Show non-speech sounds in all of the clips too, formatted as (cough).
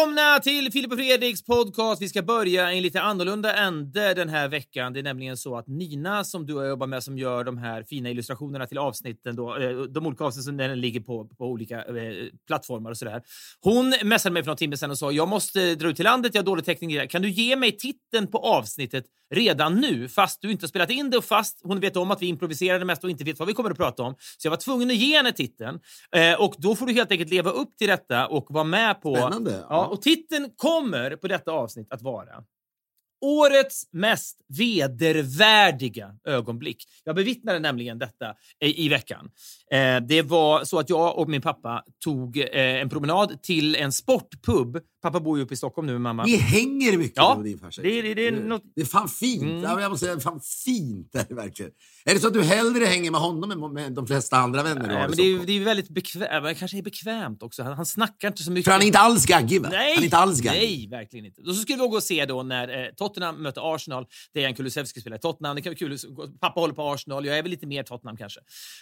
säger vi välkomna till Filip och Fredriks podcast. Vi ska börja i en lite annorlunda ände den här veckan. Det är nämligen så att Nina, som du och jag jobbar med, som gör de här fina illustrationerna till avsnitten, då, eh, de olika avsnitten som den ligger på, på olika eh, plattformar och sådär. Hon messade mig för någon timme sedan och sa jag måste dra ut till landet, jag har dålig täckning. det. Kan du ge mig titeln på avsnittet redan nu, fast du inte har spelat in det och fast hon vet om att vi improviserade mest och inte vet vad vi kommer att prata om. Så jag var tvungen att ge henne titeln. Eh, och då får du helt enkelt leva upp till detta och vara med på... Spännande, Ja. och titeln kommer på detta avsnitt att vara Årets mest vedervärdiga ögonblick. Jag bevittnade nämligen detta i, i veckan. Eh, det var så att jag och min pappa tog eh, en promenad till en sportpub. Pappa bor ju uppe i Stockholm nu med mamma. Ni hänger mycket Ja, med din farsa. det är- det det är något- det är fan fint. Mm. Ja, jag måste säga, fan fint är det verkligen. Är det så att du hellre hänger med honom än med de flesta andra vänner du har men det, är, det är väldigt bekvämt. Kanske är bekvämt också. Han, han snackar inte så mycket. För han är inte alls gaggig va? Nej, Han är inte alls gaggig. nej, verkligen inte. Och så skulle vi gå och se då när eh, Tottenham möter Arsenal. Det är en Kulusevski spelar i Tottenham. Det kan vara kul. Pappa håller på Arsenal. Jag är väl lite mer Tottenham kanske.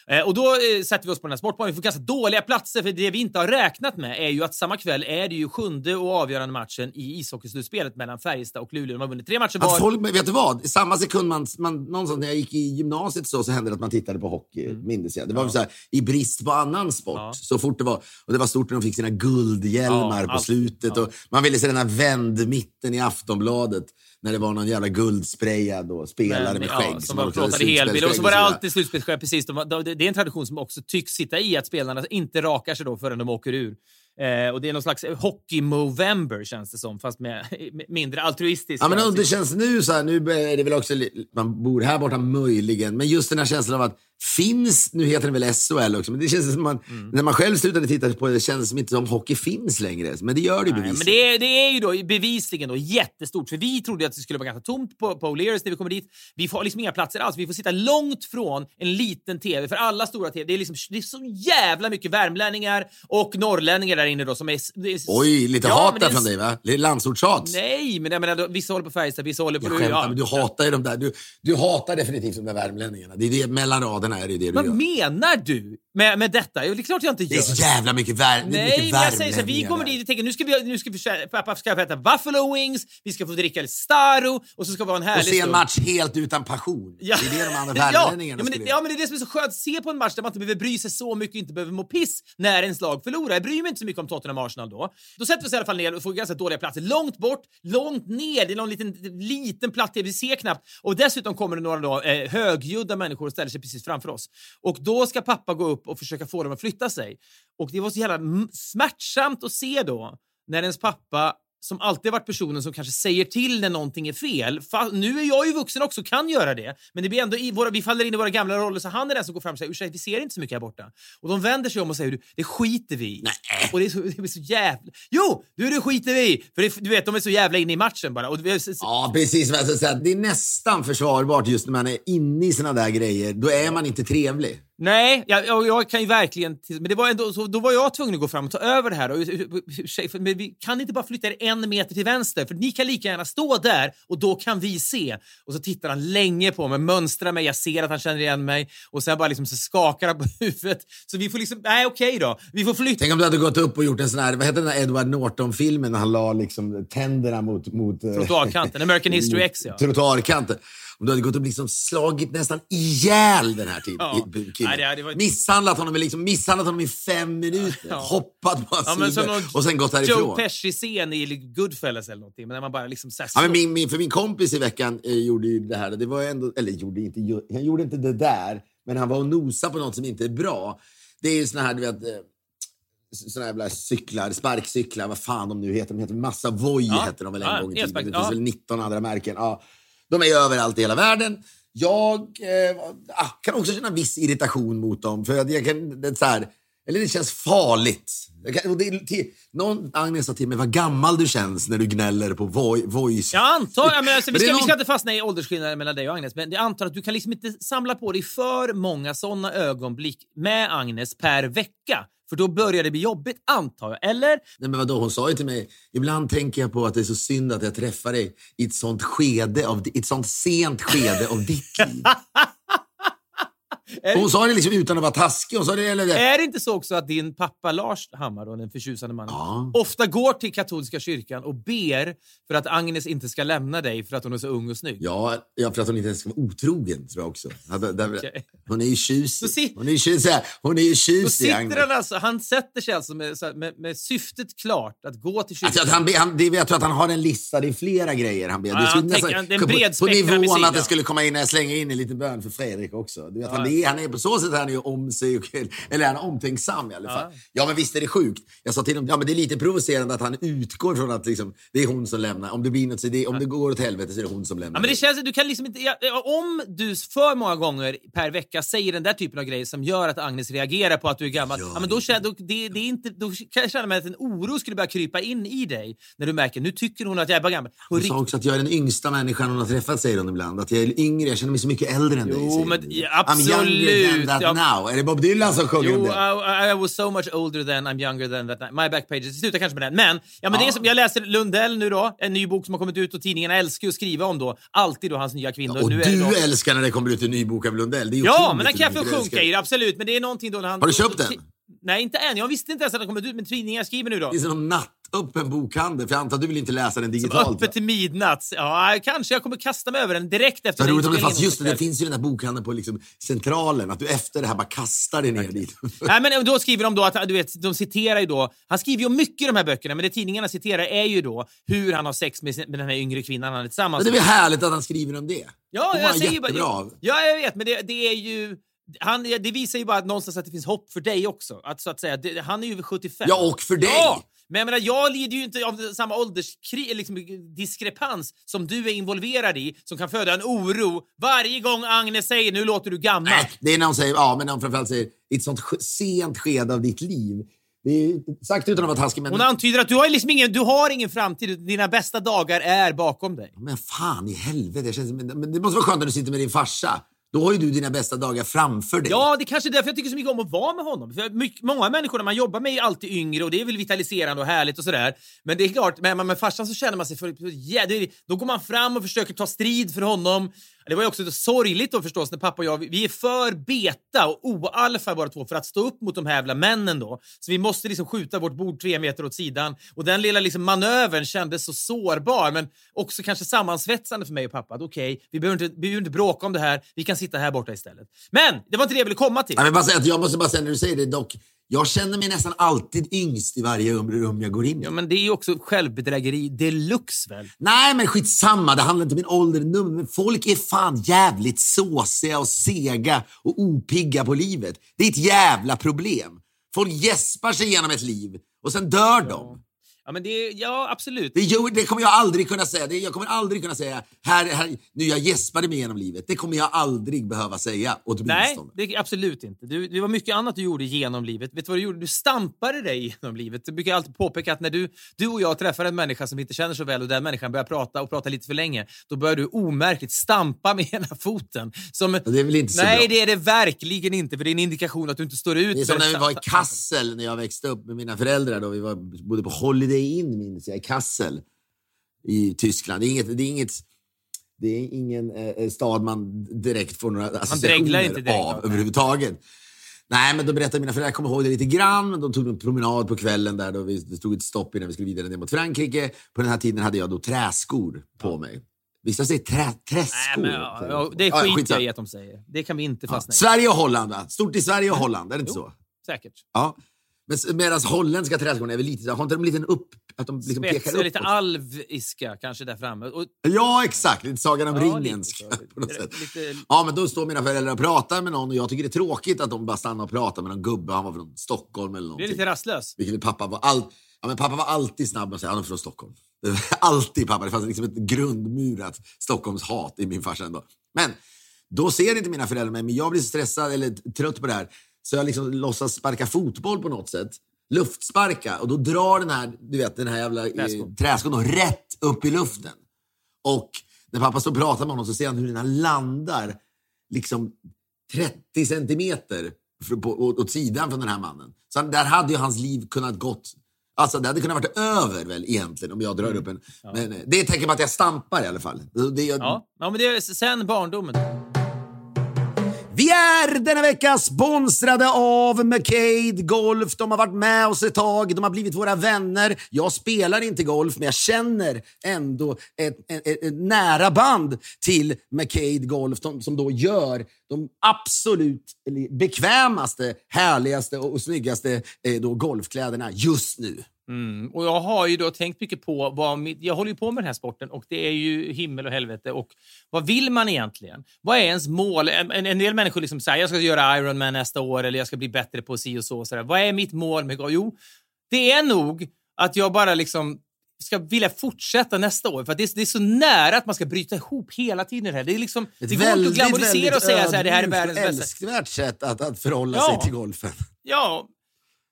Eh, och då eh, sätter vi oss på den här sportbanan. Vi får ganska dåliga platser för det vi inte har räknat med är ju att samma kväll är det ju sjunde och avgörande matchen i ishockeyslutspelet mellan Färjestad och Luleå. De har vunnit tre matcher var. Folk, men vet du vad? I samma sekund man, man, någonstans när jag gick i gymnasiet så, så hände det att man tittade på hockey, minns jag. Det var så här, i brist på annan sport. Mm. Ja. Så fort det var, och det var stort när de fick sina guldhjälmar Ja, på allt. slutet. Ja. Och man ville se den här vändmitten i Aftonbladet när det var någon jävla guldsprayad och spelare Men, med ja, skägg. som var plåtade helbild. Och så var det alltid slutspelsskägg. Precis. De, de, det är en tradition som också tycks sitta i att spelarna inte rakar sig då förrän de åker ur. Eh, och det är någon slags hockey-movember känns det som, fast med, (laughs) med mindre altruistiskt. Ja, men om det känns nu så här, nu är det väl också, man bor här borta möjligen, men just den här känslan av att finns, nu heter den väl SHL också, men det känns som man, Mm. när man själv slutade titta på det, det känns som inte som hockey finns längre. Men det gör det ju bevisligen. men det är, det är ju då bevisligen då jättestort, för vi trodde att det skulle vara ganska tomt på, på O'Learys när vi kommer dit. Vi får liksom inga platser alls. Vi får sitta långt från en liten TV, för alla stora TV, det är, liksom, det är så jävla mycket värmlänningar och norrlänningar där inne då som är... Är Oj, lite Ja, hat men där från dig va? Lite landsortshat. Nej, men jag menar, vissa håller på Färjestad, vissa håller på... Jag skämtar, ja. men du hatar ju de där. Du, du hatar definitivt de där värmlänningarna. Det är det, mellan raderna är det det du Vad gör. menar du med, med detta? Det är klart jag inte gör. Det är så jävla mycket, vär, Nej, mycket men jag säger så här, vi kommer dit och tänker nu ska vi, nu ska vi pappa ska äta buffalo wings, vi ska få dricka El Staro och så ska det vara en Och härlig se en stund. match helt utan passion. Det är det de andra värmlänningarna (laughs) ja, men, det- ja, men det är det som är så skönt. Se på en match där man inte behöver bry sig så mycket, inte behöver må piss när ens lag förlorar. Jag bryr mig inte så mycket om Tottenham och Arsenal då. Då sätter vi oss i alla fall ner och får ganska dåliga platser. Långt bort, långt ner. Det är någon liten, liten platt vi ser knappt. Och dessutom kommer det några då, eh, högljudda människor och ställer sig precis framför oss. Och då ska pappa gå upp och försöka få dem att flytta sig. Och det var så jävla smärtsamt att se då när ens pappa som alltid varit personen som kanske säger till när någonting är fel. Fa- nu är jag ju vuxen också kan göra det. Men det blir ändå i våra, vi faller in i våra gamla roller så han är den som går fram och säger ursäkta, vi ser inte så mycket här borta. Och de vänder sig om och säger det skiter vi i. Och det är, så, det är så jävla... Jo! Du, det skiter vi i! För det, du vet, de är så jävla inne i matchen bara. Och, vi- Ja, precis. vad jag ska säga. Det är nästan försvarbart just när man är inne i såna där grejer. Då är man inte trevlig. Nej, jag, jag, jag kan ju verkligen... Men det var ändå, så, då var jag tvungen att gå fram och ta över det här. Och, men vi kan inte bara flytta er en meter till vänster, för ni kan lika gärna stå där och då kan vi se. Och så tittar han länge på mig, mönstrar mig, jag ser att han känner igen mig och sen bara liksom så skakar han på (laughs) huvudet. Så vi får liksom, nej okej då, vi får flytta. Tänk om du hade gått upp och gjort en sån här, vad heter den där Edward Norton-filmen när han la liksom tänderna mot... mot eh, Trottoarkanten, American History X ja. (laughs) Trottoarkanten. Om du hade gått och liksom slagit nästan ihjäl den här typen, Ja. killen. Nej, varit- Misshandlat honom, liksom, misshandlat honom i fem minuter. (laughs) Hoppat på hans Ja, men som huvud någon och sen gått Joe härifrån. Pesci-scen i Goodfellas eller någonting, men när man bara liksom så Ja, men min, min, för min kompis i veckan eh, gjorde ju det här. Det var ändå, eller gjorde inte, han gjorde inte det där, men han var och nosade på något som inte är bra. Det är ju såna här, du vet, eh, såna jävla cyklar, sparkcyklar, vad fan de nu heter. De heter Massa Voi Ja. hette de väl en Ja, gång i tiden. Det finns ja. väl 19 andra märken. Ja. De är överallt i hela världen. Jag eh, ah, kan också känna viss irritation mot dem. För jag kan, det, är så här, eller det känns farligt. Kan, det, till, någon, Agnes sa till mig vad gammal du känns när du gnäller på vo, voice. Jag antar, ja, men alltså, vi, Men det är ska, vi någon- ska inte fastna i åldersskillnaden mellan dig och Agnes, men jag antar att du kan liksom inte samla på dig för många såna ögonblick med Agnes per vecka. För då börjar det bli jobbigt, antar jag. Eller? Nej, men vadå, hon sa ju till mig, ibland tänker jag på att det är så synd att jag träffar dig i ett sånt skede, av, ett sånt sent skede av ditt liv. (laughs) Hon sa det liksom utan att vara taskig. Hon sa det, eller det. är det inte så också att din pappa Lars Hammar, då, den förtjusande mannen, Ja. ofta går till katolska kyrkan och ber för att Agnes inte ska lämna dig för att hon är så ung och snygg? Ja, ja, för att hon inte ens ska vara otrogen, tror jag också. Hon är ju tjusig. Hon är ju tjusig. Hon är ju tjusig, Agnes. han alltså, han sätter sig alltså med, med, med syftet klart att gå till kyrkan. Alltså, att han, be- han, det, jag tror att han har en lista, det är flera grejer han ber. Ja, han nästan- tänker- på- På nivån att det skulle komma in jag slänger in en liten bön för Fredrik också. Du vet, Ja. han, är, han är på så sätt är han ju om sig, och, eller är han omtänksam i alla fall. Ja. men visst är det sjukt. Jag sa till honom, ja men det är lite provocerande att han utgår från att liksom, det är hon som lämnar. Om det blir något, det, om det går åt helvete så är det hon som lämnar. Ja, men det känns, du kan liksom inte, ja, om du för många gånger per vecka säger den där typen av grejer som gör att Agnes reagerar på att du är gammal, ja, men då, känner, då, det, det är inte, då kan jag känna mig att en oro skulle börja krypa in i dig när du märker nu tycker hon att jag är bara gammal. Hon sa också att jag är den yngsta människan hon har träffat, säger hon ibland. Att jag är yngre, jag känner mig så mycket äldre än dig. Jo, säger men hon. Ja, younger than that Ja. now. Är det Bob Dylan som sjunger om Jo, det? I, I was so much older than I'm younger than that. My back pages. Det slutar kanske med den. Men, ja, men Det är som, jag läser Lundell nu då, en ny bok som har kommit ut och tidningarna älskar att skriva om då. Alltid då hans nya kvinnor. Och nu är du då, älskar när det kommer ut en ny bok av Lundell. Är Ja, men den kan jag få sjunka i, absolut. Men det är någonting då när han... Har du köpt den? Nej, inte än. Jag visste inte ens att den kommit ut, men tidningar skriver nu då. Det någon nattöppen bokhandel? För jag antar att du vill inte läsa den digitalt. Öppet till midnatt. Ja, kanske. Jag kommer kasta mig över den direkt efter Det roligt inspelningen just det, det finns ju den där bokhandeln på liksom centralen. Att du efter det här bara kastar dig ner dit. (laughs) Nej, men då skriver de då att, du vet, de citerar ju då, han skriver ju mycket i de här böckerna, men det tidningarna citerar är ju då hur han har sex med, med den här yngre kvinnan han är tillsammans Men det är med. väl härligt att han skriver om det? Ja, jag säger bara, ja, jag vet, men det, det är ju... Han, det visar ju bara att någonstans att det finns hopp för dig också. Att, så att säga, det, han är ju över 75. Ja, och för dig. Ja, men jag menar, jag lider ju inte av samma ålderskri, liksom, diskrepans som du är involverad i, som kan föda en oro varje gång Agnes säger nu låter du gammal. Nej, det är när hon säger, ja, men när hon framförallt säger i ett sånt sent skede av ditt liv. Det är sagt utan att vara taskig, men... Hon antyder att du har, liksom ingen, du har ingen framtid, dina bästa dagar är bakom dig. Men fan i helvete. Känner, men men det måste vara skönt när du sitter med din farsa. Då har ju du dina bästa dagar framför dig. Ja, det är kanske är därför jag tycker så mycket om att vara med honom. För mycket, många människor när man jobbar med är alltid yngre och det är väl vitaliserande och härligt och sådär. Men det är klart, med, med farsan så känner man sig för... yeah, det, då går man fram och försöker ta strid för honom. Det var ju också sorgligt då förstås när pappa och jag, vi- är för beta och oalfa båda två för att stå upp mot de här jävla männen då. Så vi måste liksom skjuta vårt bord tre meter åt sidan. Och den lilla liksom manövern kändes så sårbar men också kanske sammansvetsande för mig och pappa. Okej, okay, vi, behöver inte, vi behöver inte bråka om det här, vi kan sitta här borta istället. Men det var inte det jag ville komma till. Jag, vill bara säga att jag måste bara säga när du säger det dock. Jag känner mig nästan alltid yngst i varje rum, jag går in i. Ja, men det är ju också självbedrägeri deluxe väl? Nej, men skitsamma. Det handlar inte om min ålder. Num- Men folk är fan jävligt såsiga och sega och opigga på livet. Det är ett jävla problem. Folk gäspar sig igenom ett liv och sen dör de. Ja, men det ja absolut. Det, det kommer jag aldrig kunna säga. Det, jag kommer aldrig kunna säga, här, här, nu jag gäspade mig genom livet. Det kommer jag aldrig behöva säga, Nej, åtminstone. det, absolut inte. Du, det var mycket annat du gjorde genom livet. Vet du vad du gjorde? Du stampade dig genom livet. Du brukar alltid påpeka att när du, du och jag träffar en människa som vi inte känner så väl och den människan börjar prata och prata lite för länge, då börjar du omärkligt stampa med ena foten. Som, Det är väl inte så nej, bra. det är det verkligen inte, för det är en indikation att du inte står ut Det är som när vi var i Kassel när jag växte upp med mina föräldrar. Då. Vi var, bodde på Holiday Inn, minns jag, i Kassel i Tyskland. Det är inget, det är inget, det är ingen eh, stad man direkt får några associationer inte direkt av nej. överhuvudtaget. Nej, men då berättade mina föräldrar, jag kommer ihåg det lite grann, men de tog en promenad på kvällen där då vi, det stod ett stopp innan vi skulle vidare ner mot Frankrike. På den här tiden hade jag då träskor på mig. Visst, jag säger trä, Nej, träskor? men, ja, ja, det Ja, skiter jag skitsamma. i att de säger. Det kan vi inte fastna i. Sverige och Holland, va? Stort i Sverige och Holland, är det inte så? Säkert. Ja. Men medan holländska trädgården är väl lite så- har inte de en liten upp... Att de liksom pekar Spetsig, lite uppåt? alviska kanske där framme. Och, Ja, exakt. Lite Sagan om Ja, ringen. lite så. på något sätt. Lite- Ja, men då står mina föräldrar och pratar med någon och jag tycker det är tråkigt att de bara stannar och pratar med någon gubbe. Han var från Stockholm eller det är någonting. lite rastlös. Vilket pappa var, all... ja, men pappa var alltid snabb med att säga han är från Stockholm. (laughs) alltid pappa. Det fanns liksom ett grundmurat Stockholmshat i min farsa ändå. Men Då ser inte mina föräldrar mig, men jag blir stressad eller trött på det här. Så jag liksom låtsas sparka fotboll på något sätt. Luftsparka. Och då drar den här, du vet, den här jävla eh, Träskon. då rätt upp i luften. Och när pappa står och pratar med honom så ser han hur den landar liksom 30 centimeter på, åt, åt sidan från den här mannen. Så han- där hade ju hans liv kunnat gått Alltså det hade kunnat varit över väl egentligen om jag drar upp en... Men eh, det är ett tecken på att jag stampar i alla fall. Det, är- Ja, ja men det är sen barndomen. Vi är denna vecka sponsrade av McCade Golf. De har varit med oss ett tag, de har blivit våra vänner. Jag spelar inte golf, men jag känner ändå ett, ett, ett, ett nära band till McCade Golf de, som då gör de absolut bekvämaste, härligaste och, och snyggaste eh, då, golfkläderna just nu. Mm. Och jag har ju då tänkt mycket på vad mitt, jag håller ju på med den här sporten och det är ju himmel och helvete. Och vad vill man egentligen? Vad är ens mål? En, en, del människor liksom säger jag ska göra Ironman nästa år eller jag ska bli bättre på si och så. så där. Vad är mitt mål med? Jo, det är nog att jag bara liksom ska vilja fortsätta nästa år. För att det, är, det är så nära att man ska bryta ihop hela tiden. Det, här. det, är liksom, det går inte att glamorisera och säga här, det här är världens och bästa. älskvärt sätt att, att förhålla Ja. sig till golfen. Ja,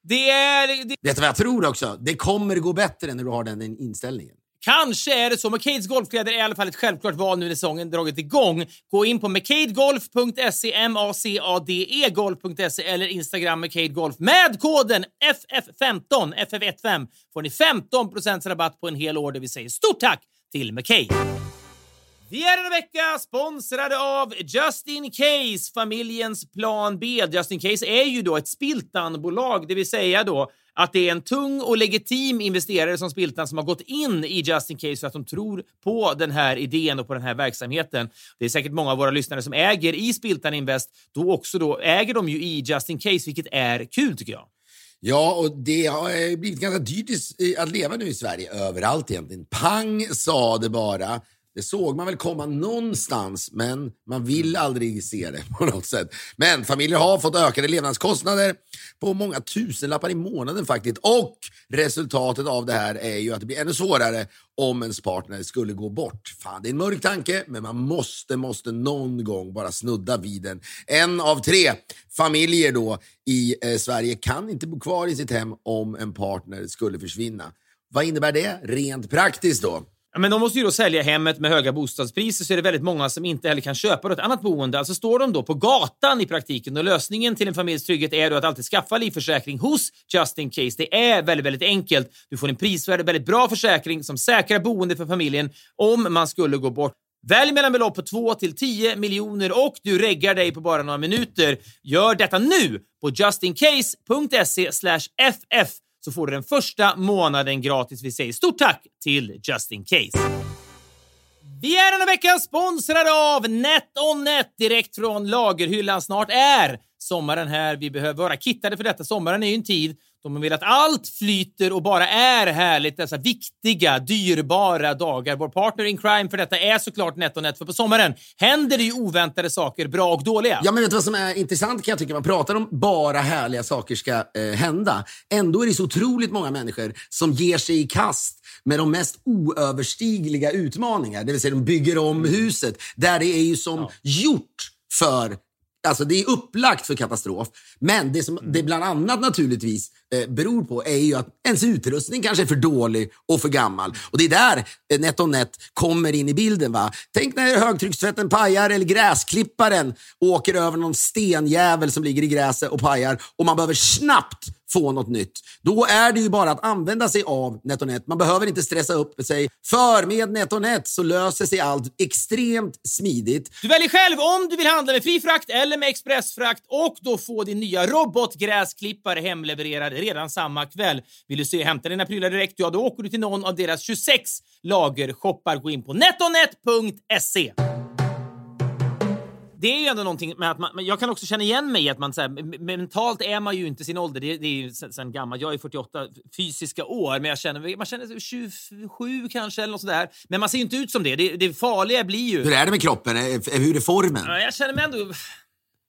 det är... Det, Vet du vad jag tror också? Det kommer gå bättre när du har den inställningen. Kanske är det så. McCades golfkläder är i alla fall ett självklart val nu när säsongen dragit igång. Gå in på mccadegolf.se, M-A-C-A-D-E golf.se eller Instagram mccadegolf med koden FF15, FF15 får ni 15 rabatt på en hel order. Vi säger stort tack till McCade. Vi är denna vecka sponsrade av Just In Case, familjens plan B. Just In Case är ju då ett Spiltan-bolag, det vill säga då att det är en tung och legitim investerare som Spiltan som har gått in i Just In Case för att de tror på den här idén och på den här verksamheten. Det är säkert många av våra lyssnare som äger i Spiltan Invest. Då också då äger de ju i Just In Case, vilket är kul tycker jag. Ja, och det har eh, blivit ganska dyrt att leva nu i Sverige. Överallt egentligen. Pang sa det bara. Det såg man väl komma någonstans, men man vill aldrig se det på något sätt. Men familjer har fått ökade levnadskostnader på många tusenlappar i månaden faktiskt. Och resultatet av det här är ju att det blir ännu svårare om ens partner skulle gå bort. Fan, det är en mörk tanke, men man måste, måste någon gång bara snudda vid den. En av tre familjer då i eh, Sverige kan inte bo kvar i sitt hem om en partner skulle försvinna. Vad innebär det rent praktiskt då? Men de måste ju då sälja hemmet med höga bostadspriser så är det väldigt många som inte heller kan köpa ett annat boende. Alltså står de då på gatan i praktiken och lösningen till en familjs trygghet är då att alltid skaffa livförsäkring hos Just In Case. Det är väldigt, väldigt enkelt. Du får en prisvärd och väldigt bra försäkring som säkrar boende för familjen om man skulle gå bort. Välj mellan belopp på 2 till 10 miljoner och du reggar dig på bara några minuter. Gör detta nu på justincase.se ff så får du den första månaden gratis. Vi säger stort tack till Just In Case. Vi är denna vecka sponsrade av NetOnNet direkt från lagerhyllan. Snart är sommaren här. Vi behöver vara kittade för detta. Sommaren är ju en tid man vill att allt flyter och bara är härligt dessa viktiga, dyrbara dagar. Vår partner in crime för detta är såklart NetOnNet, för på sommaren händer det ju oväntade saker, bra och dåliga. Ja, men vet du vad som är intressant kan jag tycka? Man pratar om bara härliga saker ska eh, hända. Ändå är det så otroligt många människor som ger sig i kast med de mest oöverstigliga utmaningar. Det vill säga de bygger om huset där det är ju som gjort för Alltså det är upplagt för katastrof. Men det som det bland annat naturligtvis eh, beror på är ju att ens utrustning kanske är för dålig och för gammal. Och det är där eh, NetOnNet kommer in i bilden. Va? Tänk när högtryckstvätten pajar eller gräsklipparen åker över någon stenjävel som ligger i gräset och pajar och man behöver snabbt få något nytt. Då är det ju bara att använda sig av NetOnNet. Man behöver inte stressa upp sig. För med NetOnNet så löser sig allt extremt smidigt. Du väljer själv om du vill handla med fri frakt eller med expressfrakt och då få din nya robotgräsklippare hemlevererad redan samma kväll. Vill du se hämta dina prylar direkt? Ja, då åker du till någon av deras 26 lagershoppar. Gå in på netonet.se. Det är ju ändå någonting med att man, jag kan också känna igen mig i att man så här, mentalt är man ju inte sin ålder. Det, det är ju sen, gammalt. Jag är 48 fysiska år, men jag känner, man känner sig 27 kanske eller något sådär. Men man ser ju inte ut som det. Det, det farliga blir ju... Hur är det med kroppen? Hur är formen? Ja, Jag känner mig ändå...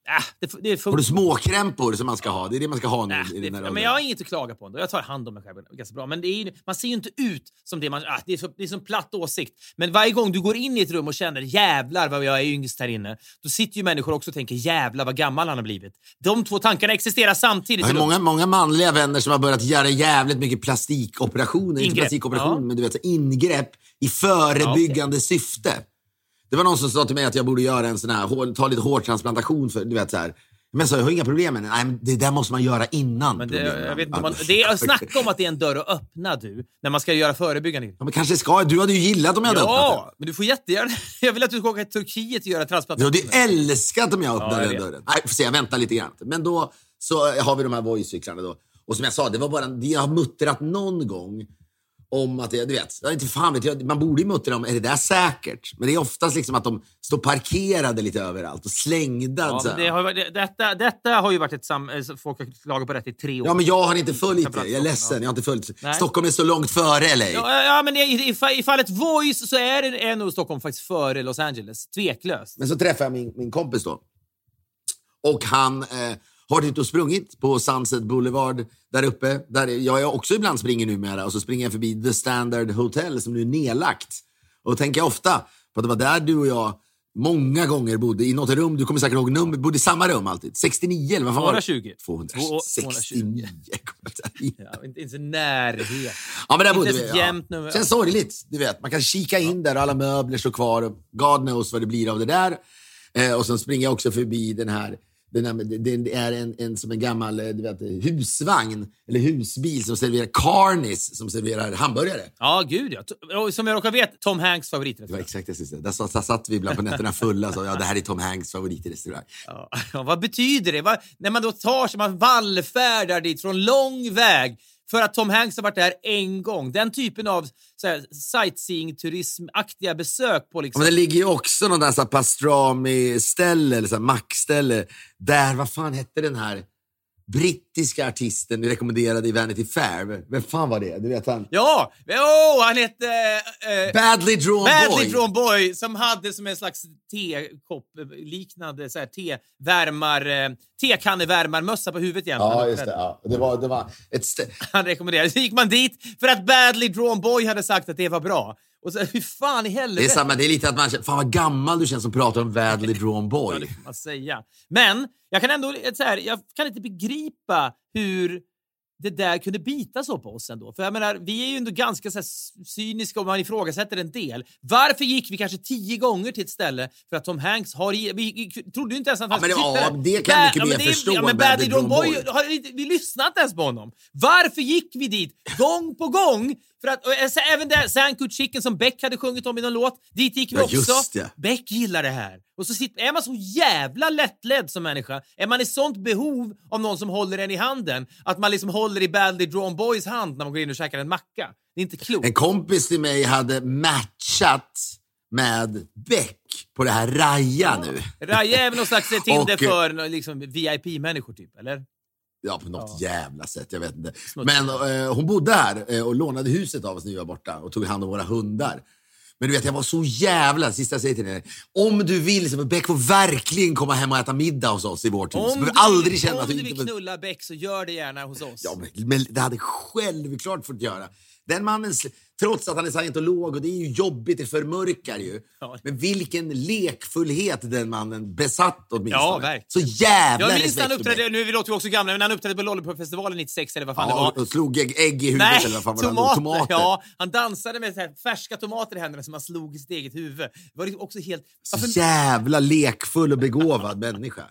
Äh, det, det Har du småkrämpor som man ska ha? Det är det man ska ha nu Äh, i den det, här men jag har inget att klaga på ändå. Jag tar hand om mig själv ganska bra. Men ju- man ser ju inte ut som det man... Ah, det, är så, det är som platt åsikt. Men varje gång du går in i ett rum och känner jävlar vad jag är yngst här inne, då sitter ju människor också och tänker jävlar vad gammal han har blivit. De två tankarna existerar samtidigt. Jag har många, många manliga vänner som har börjat göra jävligt mycket plastikoperationer. Inte Ingrepp, plastikoperation, ja. men du vet, så ingrepp i förebyggande syfte. Det var någon som sa till mig att jag borde göra en sån här, ta lite hårtransplantation för, du vet så här. Men jag sa, jag har inga problem med det. Nej, men det där måste man göra innan. Men det, problemen jag vet inte man, det är, snacka om att det är en dörr att öppna du, när man ska göra förebyggande. Ja, men kanske ska. Du hade ju gillat om jag hade öppnat Ja, men du får jättegärna... (laughs) Jag vill att du ska åka till Turkiet och göra den. Du transplantation. hade älskat om jag öppnade Ja, jag den dörren. Nej, får se, jag väntar lite grann. Men då så har vi de här Voi-cyklarna då. Och som jag sa, det var bara, det har muttrat någon gång om att, det, du vet, inte fan vet jag, man borde ju muttra om, är det där säkert? Men det är oftast liksom att de står parkerade lite överallt och slängda. Ja, så det har, det- detta, detta har ju varit ett sam... eh, Folk har klagat på detta i tre år. Ja, men jag har inte följt det. Jag är ledsen, jag har inte följt. Nej. Stockholm är så långt före LA. Ja, ja, men i, i, i fallet Voice så är, det, är nog Stockholm faktiskt före Los Angeles. Tveklöst. Men så träffade jag min, min kompis då. Och han eh, har ute och sprungit på Sunset Boulevard där uppe. Där jag också ibland springer numera. Och så springer jag förbi The Standard Hotel som nu är nedlagt. Och då tänker jag ofta på att det var där du och jag många gånger bodde. I något rum, du kommer säkert ihåg nummer, bodde i samma rum alltid. 69 eller vad fan var det? 220. 269. Ja, inte, inte så närhet. Ja, men där Inte bodde ens vi. jämnt. Känns sorgligt. Du vet, man kan kika in där och alla möbler står kvar. God knows vad det blir av det där. Eh, och sen springer jag också förbi den här, det är en, en, som en gammal eh, du vet, husvagn eller husbil som serverar Carnis som serverar hamburgare. Ja, gud ja. Som jag råkar vet, Tom Hanks Det var favoritrestaurang. exakt det säga. Där, satt- vi ibland på nätterna fulla och sa ja, det här är Tom Hanks favoritrestaurang. Ja. Ja, (laughs) vad betyder det? Vad, när man då tar sig, man vallfärdar dit från lång väg för att Tom Hanks har varit där en gång. Den typen av sightseeingturismaktiga sightseeing-turismaktiga besök på liksom... Men det ligger ju också någon där pastrami-ställe eller mackställe. Där, vad fan hette den här brittiska artisten vi rekommenderade i Vanity Fair? Vem fan var det? Du vet han? Ja! Oh, han hette... eh, Badly Drawn Badly Boy. Drawn Boy som hade som en slags tekopp eh, liknande så här, tevärmar, eh, tekannevärmarmössa på huvudet jämt. Ja, just det. Ja. Det, var, det var ett Han rekommenderade. Så gick man dit för att Badly Drawn Boy hade sagt att det var bra. Och så, (laughs) hur fan i det är helvete? samma, det är lite att man känner, fan vad gammal du känns som pratar om Drawn Ja, Boy. det får man säga. Men jag kan ändå så här, jag kan inte begripa hur det där kunde bita så på oss ändå. För jag menar, vi är ju ändå ganska så cyniska och man ifrågasätter en del. Varför gick vi kanske tio gånger till ett ställe för att Tom Hanks har... i- Vi, trodde ju inte ens att han Ja, men det- skulle sitta ja, där. det kan jag mycket mer förstå Ja, men Drawn Boy, har vi lyssnade inte ens på honom. Varför gick vi dit gång på gång? För att, och, alltså, även där Sanku Chicken som Beck hade sjungit om i någon låt, dit gick vi Ja, också. det. Beck gillar det här. Och så sitter, är man så jävla lättledd som människa, är man i sånt behov av någon som håller en i handen, att man liksom håller i Badly Drawn Boys hand när man går in och käkar en macka. Det är inte klokt. En kompis till mig hade matchat med Beck på det här Raja nu. Raja är väl någon slags (laughs) Tinder Och, eh, för liksom, VIP-människor, typ? Eller? Ja, på något jävla sätt. Jag vet inte. Smutsigt. Men eh, hon bodde här eh, och lånade huset av oss när vi var borta och tog hand om våra hundar. Men du vet, jag var så jävla... Sista jag säger till dig. Om du vill, så Beck får verkligen komma hem och äta middag hos oss i vårt hus. Du behöver aldrig känna om att du du vill knulla Beck så gör det gärna hos oss. Ja, men, men det hade självklart fått göra. Den mannen, trots att han är scientolog och det är ju jobbigt, det förmörkar ju. Ja. Men vilken lekfullhet den mannen besatt åtminstone. Ja, verkligen. Så jävla Jag minns han uppträdde, nu vi låter vi också gamla, men han uppträdde på Lollipop-festivalen 96 eller vad fan det Ja, var. och, slog ägg, ägg i huvudet Nej, eller vad fan var det? tomater. Tomater. Ja, han dansade med här färska tomater i händerna som han slog i sitt eget huvud. Det var liksom också helt... Så Varför- jävla lekfull och begåvad (laughs) människa.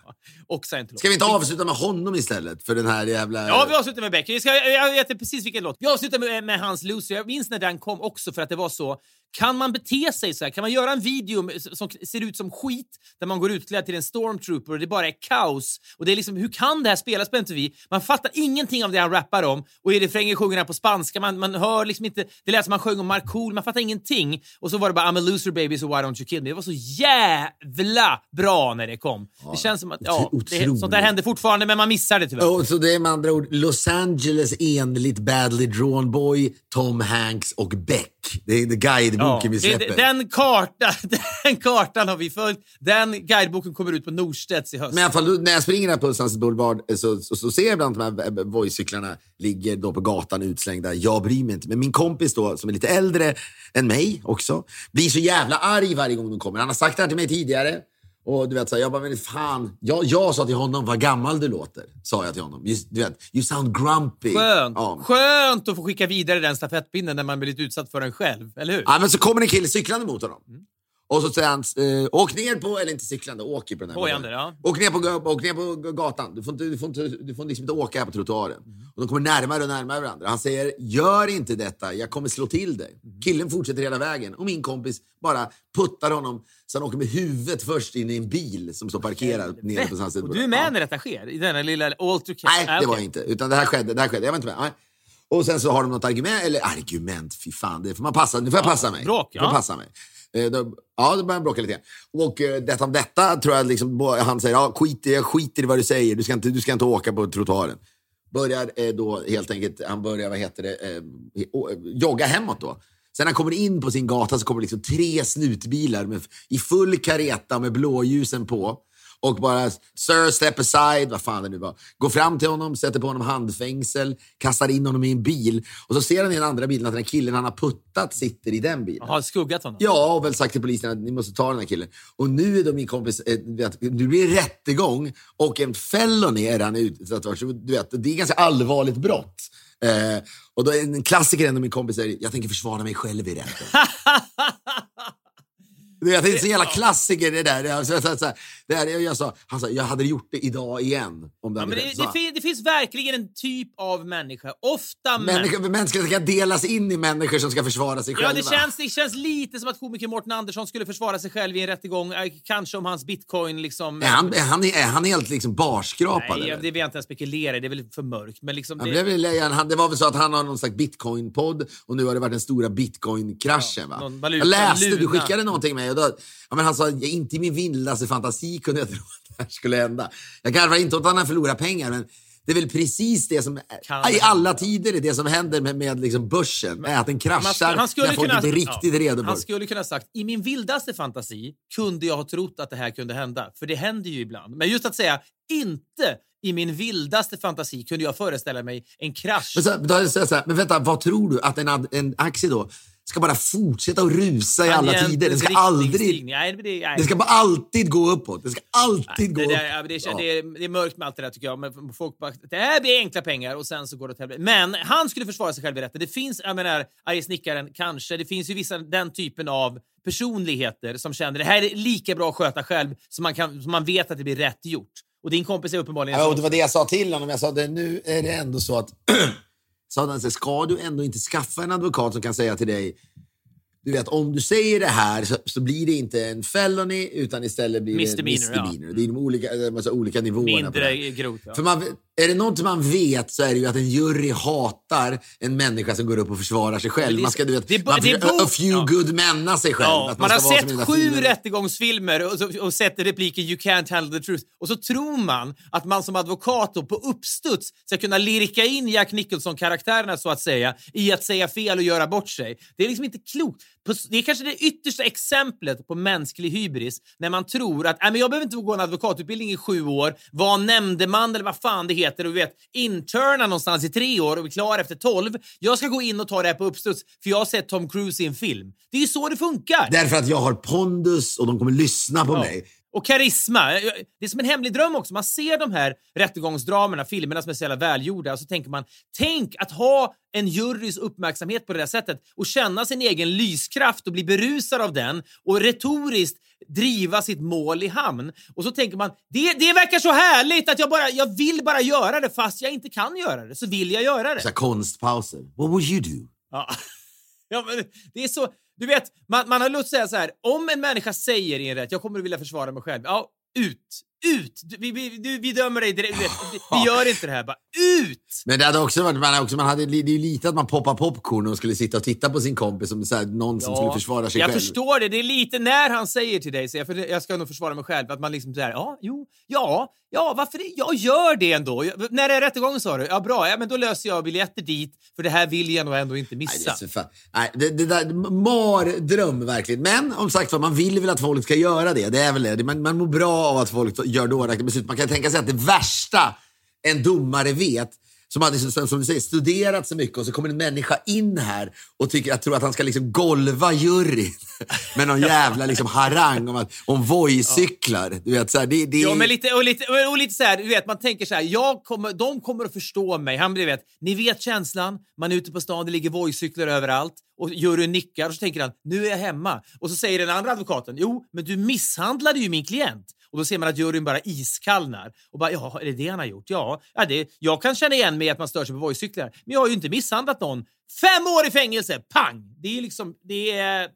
Och scientolog. Ska vi inte avsluta med honom istället? För den här jävla... Ja, vi avslutar med Beck. Jag, ska, jag vet precis vilken låt. Vi avslutar med, med hans Loser. Jag minns när den kom också för att det var så. Kan man bete sig så här? Kan man göra en video som ser ut som skit där man går utklädd till en stormtrooper och det bara är kaos? Och det är liksom, hur kan det här spelas på MTV? Man fattar ingenting av det han rappar om och i refrängen sjunger han på spanska. Man, man hör liksom inte... Det lät som han sjöng om Markool. Man fattar ingenting. Och så var det bara I'm a loser baby so why don't you kill me. Det var så jävla bra när det kom. det känns som att... Ja, det, sånt där händer fortfarande men man missar det tyvärr. Och så det är med andra ord Los Angeles enligt Badly Drawn Boy, Tom Hanks och Beck. Det är guideboken vi det- släpper. den, karta, (laughs) den kartan har vi följt. Den guideboken kommer ut på Norstedts i höst. Men i alla fall, när jag springer här på Sunset Boulevard eh, så, så, så ser jag ibland de här eh, Voi-cyklarna ligger då på gatan utslängda. Jag bryr mig inte. Men min kompis då, som är lite äldre än mig också, blir så jävla arg varje gång de kommer. Han har sagt det här till mig tidigare. Och du vet, så här, jag bara, men fan. Jag, jag sa till honom, vad gammal du låter. Sa jag till honom. Just, du vet, you sound grumpy. Skönt. Ja. Skönt att få skicka vidare den stafettpinnen när man blivit utsatt för den själv, eller hur? Ja, men så kommer en kille cyklande mot honom. Mm. Och så säger han, eh, åk ner på, eller inte cyklande, åker på den här. Hojande, ja. Åk ner på, åk ner på gatan. Du får, inte, du, får inte, du får liksom inte åka här på trottoaren. Mm. Och de kommer närmare och närmare varandra. Han säger, gör inte detta, jag kommer slå till dig. Mm. Killen fortsätter hela vägen och min kompis bara puttar honom så han åker med huvudet först in i en bil som står parkerad nere på Sunset Och du är med Ja. när detta sker? I denna lilla altercation? Nej, Ah, det var okej. jag inte. Utan det här skedde. Det här skedde. Jag var inte med. Nej. Och sen så har de något argument, eller argument, fy fan, det får man passa, nu får jag passa mig. bråk, Jag får ja. passa mig. Eh, då, ja, då börjar han bråka lite grann. Och eh, detta om detta tror jag liksom, han säger, ja, skit, jag skiter i vad du säger, du ska inte, du ska inte åka på trottoaren. Börjar eh, då helt enkelt, han börjar, vad heter det, eh, eh jogga hemåt då. Sen när han kommer in på sin gata så kommer liksom tre snutbilar med, i full kareta med blåljusen på. Och bara, sir step aside, vad fan det nu var. Går fram till honom, sätter på honom handfängsel, kastar in honom i en bil. Och så ser han i den andra bilen att den killen han har puttat sitter i den bilen. Har skuggat honom? Ja, och väl sagt till polisen att ni måste ta den här killen. Och nu är då min kompis, eh, vet, nu blir det rättegång och en felony är han utsatt för. Du vet, det är ganska allvarligt brott. Eh, och då är en klassiker ändå min kompis säger, jag tänker försvara mig själv i rätten. (laughs) Du vet, Det är så jävla klassiker det där. Så, så, så, det här jag, sa, han sa, jag hade gjort det idag igen. Om det Ja, men det, det, fin, det finns verkligen en typ av människa, ofta män. Människor, ska delas in i människor som ska försvara sig Ja, själva. det känns, det känns lite som att komiker Mårten Andersson skulle försvara sig själv i en rättegång. eh, Kanske om hans bitcoin liksom... Är han, är han, är han helt liksom barskrapad? Nej, eller? det vill jag inte ens spekulera i. Det är väl för mörkt. Men liksom... Det, blev väl lejan. Han, det var väl så att han har någon slags bitcoin-podd och nu har det varit den stora bitcoin-kraschen. Ja, va? jag läste, du skickade någonting med mig och då, ja, men han sa, "Ja, inte i min vildaste fantasi kunde jag (laughs) tro att det här skulle hända. Jag garvar inte åt att han förlorar pengar, men det är väl precis det som Kan i alla tider är det som händer med, med liksom börsen. är att den kraschar han skulle när folk kunna- inte riktigt ja, redo Han skulle kunna ha sagt, i min vildaste fantasi kunde jag ha trott att det här kunde hända. För det händer ju ibland. Men just att säga, inte i min vildaste fantasi kunde jag föreställa mig en krasch. Men, så, då så här, men vänta, vad tror du? Att en, en aktie då ska bara fortsätta att rusa i alla tider? Den ska aldrig... Det. Det ska bara alltid gå uppåt. Det ska alltid gå det, upp. där, ja, men det, det, är, det mörkt med allt det där tycker jag. Men folk bara, det här blir enkla pengar och sen så går det åt helvete. Men han skulle försvara sig själv i rätten. Det finns, jag menar, arge snickaren kanske. Det finns ju vissa den typen av personligheter som känner det här är lika bra att sköta själv så man, kan, så man vet att det blir rätt gjort. Och din kompis är uppenbarligen Ja, och det var det jag sa till honom. Jag sa det, nu är det ändå så att... (clears throat) sa han så ska du ändå inte skaffa en advokat som kan säga till dig du vet, om du säger det här så, så blir det inte en felony utan istället blir det en Misdemeanor, ja. Det är de olika, massa olika nivåerna. Mindre grovt. Ja. För man, är det något man vet så är det ju att en jury hatar en människa som går upp och försvarar sig själv. man ska, du vet, det- man det- a few ja. good menna sig själv. Ja, Att man har sett sju filmen. rättegångsfilmer och, och sett repliken “You can't handle the truth” och så tror man att man som advokat på uppstuds ska kunna lirka in Jack Nicholson-karaktärerna så att säga i att säga fel och göra bort sig. Det är liksom inte klokt. Det är kanske det yttersta exemplet på mänsklig hybris när man tror att "Nej, men jag behöver inte gå en advokatutbildning i sju år, vara nämndeman eller vad fan det heter och vet, interna någonstans i tre år och bli klar efter tolv. Jag ska gå in och ta det här på uppstuds för jag har sett Tom Cruise i en film. Det är ju så det funkar. Därför att jag har pondus och de kommer lyssna på Ja. mig. Och karisma. Det är som en hemlig dröm också. Man ser de här rättegångsdramerna, filmerna som är så jävla välgjorda och så tänker man, tänk att ha en jurys uppmärksamhet på det där sättet och känna sin egen lyskraft och bli berusad av den och retoriskt driva sitt mål i hamn. Och så tänker man, det, det verkar så härligt att jag bara, jag vill bara göra det fast jag inte kan göra det, så vill jag göra det. Så konstpauser. What would you do? Ja. (laughs) ja, men det är så... Du vet, man, man har lust att säga så här. Om en människa säger i en rätt, jag kommer att vilja försvara mig själv. Ja, ut! Ut! Vi, vi, vi dömer dig direkt. Vi, (laughs) gör inte det här. Bara ut! Men det hade också varit, man, också, man hade, det är ju lite att man poppar popcorn och skulle sitta och titta på sin kompis som så här, någon som skulle försvara sig jag själv. förstår det. Det är lite när han säger till dig, så jag, för jag ska nog försvara mig själv, att man liksom säger ja, jo, ja, Ja, varför det? Jag gör det ändå. Jag, när är rättegången sa du? Ja, bra. Ja, men då löser jag biljetter dit, för det här vill jag nog ändå inte Nej, det, missa. är så fan. Nej, det, det där, mardröm verkligen. Men om sagt man vill väl att folk ska göra det. Det är väl det. Man, man mår bra av att folk gör dåraktiga beslut. Man kan tänka sig att det värsta en domare vet, som hade som, du säger, studerat så mycket och så kommer en människa in här och tycker, jag tror att han ska liksom golva juryn (laughs) med någon jävla liksom harang om, att- om Voi-cyklar. Du vet, så här, det, det, Ja, men lite, och lite, och lite så här, du vet, man tänker så här, jag kommer, de kommer att förstå mig. Han, du vet, ni vet känslan, man är ute på stan, det ligger Voi-cyklar överallt och juryn nickar och så tänker han, nu är jag hemma. Och så säger den andra advokaten, jo, men du misshandlade ju min klient. Och då ser man att juryn bara iskallnar. Och bara, ja, är det det han har gjort? Ja, ja det, jag kan känna igen mig i att man stör sig på Voi-cyklar, men jag har ju inte misshandlat någon. Fem år i fängelse, pang! Det är liksom, det är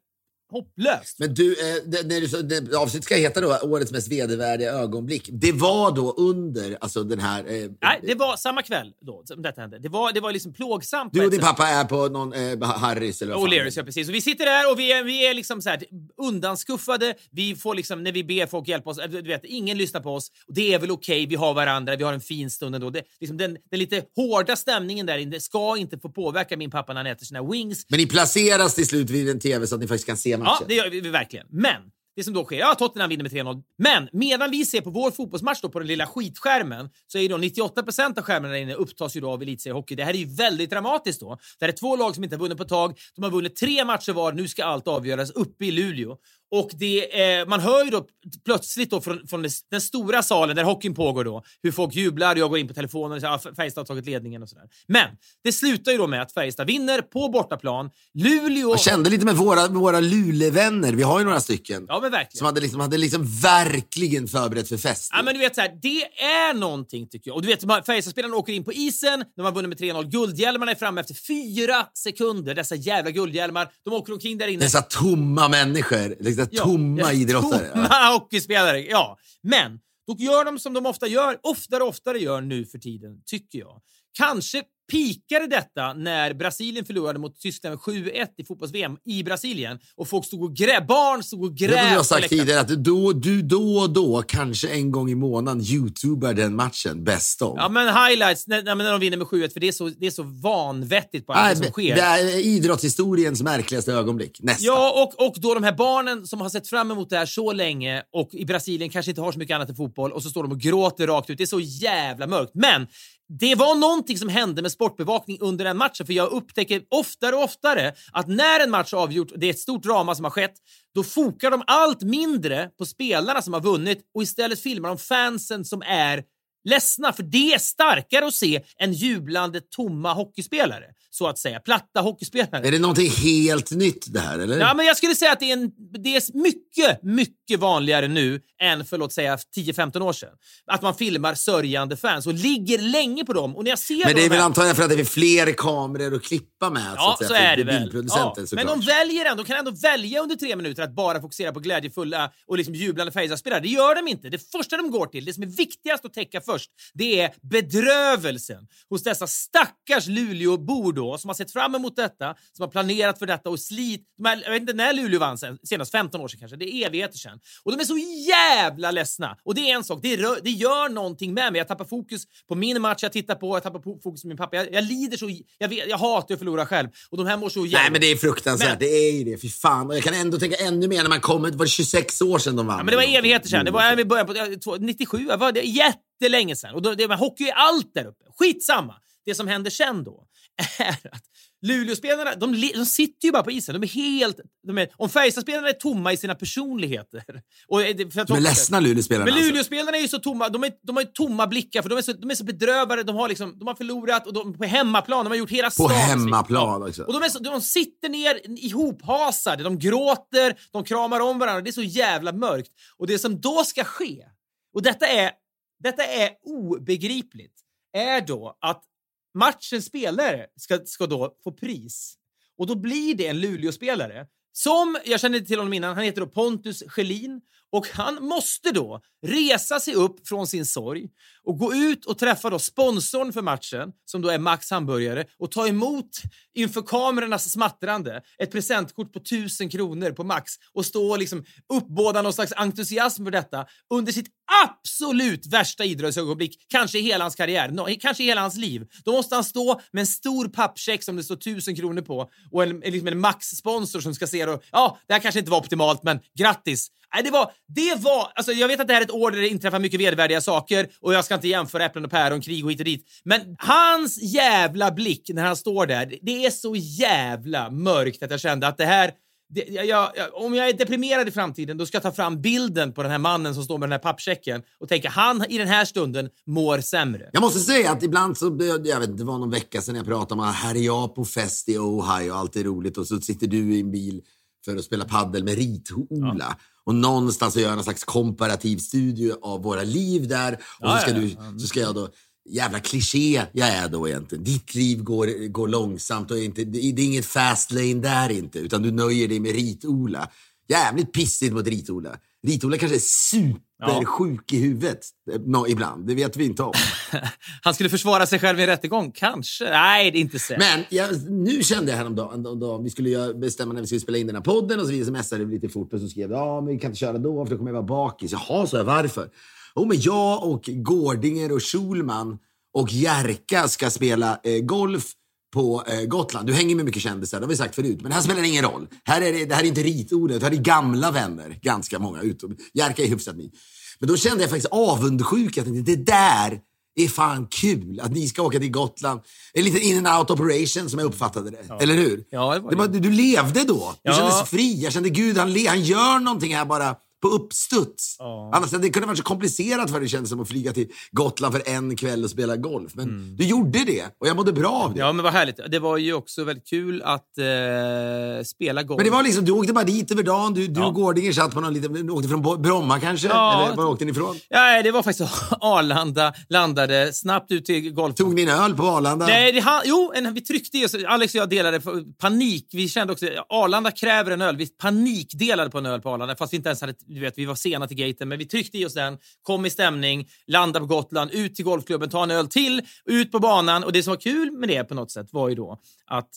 hopplöst. Men du, eh, det, när du, så- det, avsnittet ska heta då Årets mest vedervärdiga ögonblick. Det var då under alltså den här... Eh, Nej, det var samma kväll då som detta hände. Det var, det var liksom plågsamt. du och din sätt. pappa är på någon eh, Harrys eller vad. O'Learys, ja precis. Och vi sitter där och vi är, vi är liksom så här undanskuffade. Vi får liksom, när vi ber folk hjälpa oss, du vet, ingen lyssnar på oss. Och det är väl okej, vi har varandra, vi har en fin stund ändå. Det, liksom den, den lite hårda stämningen där inne ska inte få påverka min pappa när han äter sina wings. Men ni placeras till slut vid en tv så att ni faktiskt kan se matchen. Ja, det gör vi, verkligen. Men det som då sker, ja, Tottenham vinner med 3-0. Men medan vi ser på vår fotbollsmatch då på den lilla skitskärmen så är ju då 98% av skärmen där inne upptas ju då av elitseriehockey. Det här är ju väldigt dramatiskt då. Det här är två lag som inte har vunnit på ett tag. De har vunnit tre matcher var. Nu ska allt avgöras uppe i Luleå. Och det, eh, man hör ju då plötsligt då från, från den stora salen där hockeyn pågår då hur folk jublar. Jag går in på telefonen och säger att Färjestad har tagit ledningen och sådär. Men det slutar ju då med att Färjestad vinner på bortaplan. Luleå... Jag kände lite med våra, våra Luleå-vänner, vi har ju några stycken, Ja, men verkligen. som hade liksom, hade liksom verkligen förberett för fest. Ja, men du vet så här, det är någonting tycker jag. Och du vet, Färjestadspelarna åker in på isen, de har vunnit med 3-0. Guldhjälmarna är framme efter fyra sekunder. Dessa jävla guldhjälmar. De åker omkring där inne. Dessa tomma människor, dessa tomma ja, (laughs) idrottare. Tomma hockeyspelare, ja. Men då gör de som de ofta gör, oftare och oftare gör nu för tiden, tycker jag. Kanske pikade detta när Brasilien förlorade mot Tyskland med 7-1 i fotbolls-VM i Brasilien och folk stod och grät, barn stod och Det grät. har du på sagt tidigare, att du då, du då och då, kanske en gång i månaden, youtubar den matchen bäst om. Ja, men highlights när, när de vinner med 7-1, för det är så, det är så vanvettigt bara Nej, det som det, sker. det är idrottshistoriens märkligaste ögonblick. Nästan. Ja, och, och då de här barnen som har sett fram emot det här så länge och i Brasilien kanske inte har så mycket annat än fotboll och så står de och gråter rakt ut. Det är så jävla mörkt. Men det var någonting som hände med sportbevakning under den matchen för jag upptäcker oftare och oftare att när en match är avgjort, det är ett stort drama som har skett, då fokar de allt mindre på spelarna som har vunnit och istället filmar de fansen som är ledsna. För det är starkare att se än jublande tomma hockeyspelare, så att säga. Platta hockeyspelare. Är det någonting helt nytt det här, eller? Ja, men jag skulle säga att det är, en, det är mycket, mycket vanligare nu än för låt säga 10-15 år sedan. Att man filmar sörjande fans och ligger länge på dem. Och när jag ser Men det är väl här- antagligen för att det är fler kameror att klippa med. Ja, så, att så är det väl. Ja, men de väljer ändå, de kan ändå välja under tre minuter att bara fokusera på glädjefulla och liksom jublande Färjestadspelare. Det gör de inte. Det första de går till, det som är viktigast att täcka först, det är bedrövelsen hos dessa stackars Luleåbor då, som har sett fram emot detta, som har planerat för detta och slit. De här, jag vet inte när Luleå vann sen, senast, 15 år sedan kanske. Det är evigheter sedan. Och de är så jävla ledsna. Och det är en sak, det, rör, det gör någonting med mig. Jag tappar fokus på min match jag tittar på, jag tappar fokus på min pappa. Jag, jag lider så, jag, vet, jag hatar att förlora själv. Och de här mår så jävla... Nej, men det är fruktansvärt. Men- Det är ju det. Fy fan. Och jag kan ändå tänka ännu mer när man kommer... Det var 26 år sedan de vann. Ja, men det var evigheter sedan. Det var i början på ja, två- 97. Det var det jättelänge sedan. Och då, det, hockey är allt där uppe. Skitsamma. Det som händer sen då är att Luleåspelarna, de, de sitter ju bara på isen. De är helt... De är, om Färjestadspelarna är tomma i sina personligheter. Och för att De är ledsna Luleåspelarna. Men alltså. Luleåspelarna är ju så tomma. De, är, de har tomma blickar för de är så, de är så bedrövade. De har, liksom, de har förlorat och de, på hemmaplan. De har gjort hela På hemmaplan också. Och de, är så, de sitter ner ihophasade. De gråter, de kramar om varandra. Det är så jävla mörkt. Och det som då ska ske, och detta är, detta är obegripligt, är då att matchens spelare ska, ska då få pris. Och då blir det en Luleåspelare som, jag känner till honom innan, han heter då Pontus Schelin och han måste då resa sig upp från sin sorg och gå ut och träffa då sponsorn för matchen, som då är Max Hamburgare, och ta emot inför kamerornas smattrande ett presentkort på 1000 kronor på Max och stå och liksom uppbåda någon slags entusiasm för detta under sitt absolut värsta idrottsögonblick, kanske i hela hans karriär, no, kanske i hela hans liv. Då måste han stå med en stor pappcheck som det står 1000 kronor på och en, liksom en Max-sponsor som ska se då, ja, det här kanske inte var optimalt, men grattis! Nej, det var, det var, alltså jag vet att det här är ett år där det inträffar mycket vedervärdiga saker och jag ska inte jämföra äpplen och päron, krig och hit och dit. Men hans jävla blick när han står där, det är så jävla mörkt att jag kände att det här, det, jag, jag, om jag är deprimerad i framtiden, då ska jag ta fram bilden på den här mannen som står med den här pappchecken och tänka han i den här stunden mår sämre. Jag måste säga att ibland så, jag vet det var någon vecka sedan jag pratade om att här är jag på fest i Ohio och allt är roligt och så sitter du i en bil för att spela paddel med Rit-Ola. Ja. Och någonstans så gör jag en slags komparativ studie av våra liv där. Och så, ska du, så ska jag då jävla kliché jag är då egentligen. Ditt liv går, går långsamt och inte, det är inget fast lane där inte, utan du nöjer dig med Rit-Ola. Jävligt pissigt mot Rit-Ola. Rit-Ola kanske är supersjuk ja. i huvudet no, ibland. Det vet vi inte om. (laughs) Han skulle försvara sig själv i en rättegång? Kanske. Nej, det är inte säkert. Men jag, nu kände jag häromdagen, då, vi skulle bestämma när vi skulle spela in den här podden och så vi smsade lite fort och så skrev ja, men vi kan inte köra då för då kommer jag vara bakis. Jaha, så jag, varför? Oh, men jag och Gårdinger och Schulman och Jerka ska spela eh, golf på eh, Gotland. Du hänger med mycket kändisar, det har vi sagt förut. Men här spelar det ingen roll. Här är det, det här är inte ritordet, det här är gamla vänner. Ganska många. Utom, Jerka är hyfsat ny. Men då kände jag faktiskt avundsjuk. Jag tänkte, det där är fan kul att ni ska åka till Gotland. En liten in and out operation som jag uppfattade det. Ja. Eller hur? Ja, det var det var, du levde då. Du ja. kändes fri. Jag kände, gud, han, han gör någonting här bara på uppstuds. Ja. Annars det kunde varit så komplicerat för det känns som att flyga till Gotland för en kväll och spela golf. Men mm. du gjorde det och jag mådde bra av det. Ja, men vad härligt. Det var ju också väldigt kul att eh, spela golf. Men det var liksom, du åkte bara dit över dagen. Du, du ja. och Gårdinger satt på någon liten... Åkte från Bromma kanske? Ja. Eller var åkte ni ifrån? Ja, det var faktiskt (laughs) Arlanda. Landade snabbt ut till golf. Tog ni en öl på Arlanda? Nej, det, jo, en, vi tryckte i oss. Alex och jag delade panik. Vi kände också Arlanda kräver en öl. Vi panikdelade på en öl på Arlanda fast vi inte ens hade du vet, vi var sena till gaten, men vi tryckte i oss den, kom i stämning, landade på Gotland, ut till golfklubben, ta en öl till, ut på banan. Och det som var kul med det på något sätt var ju då att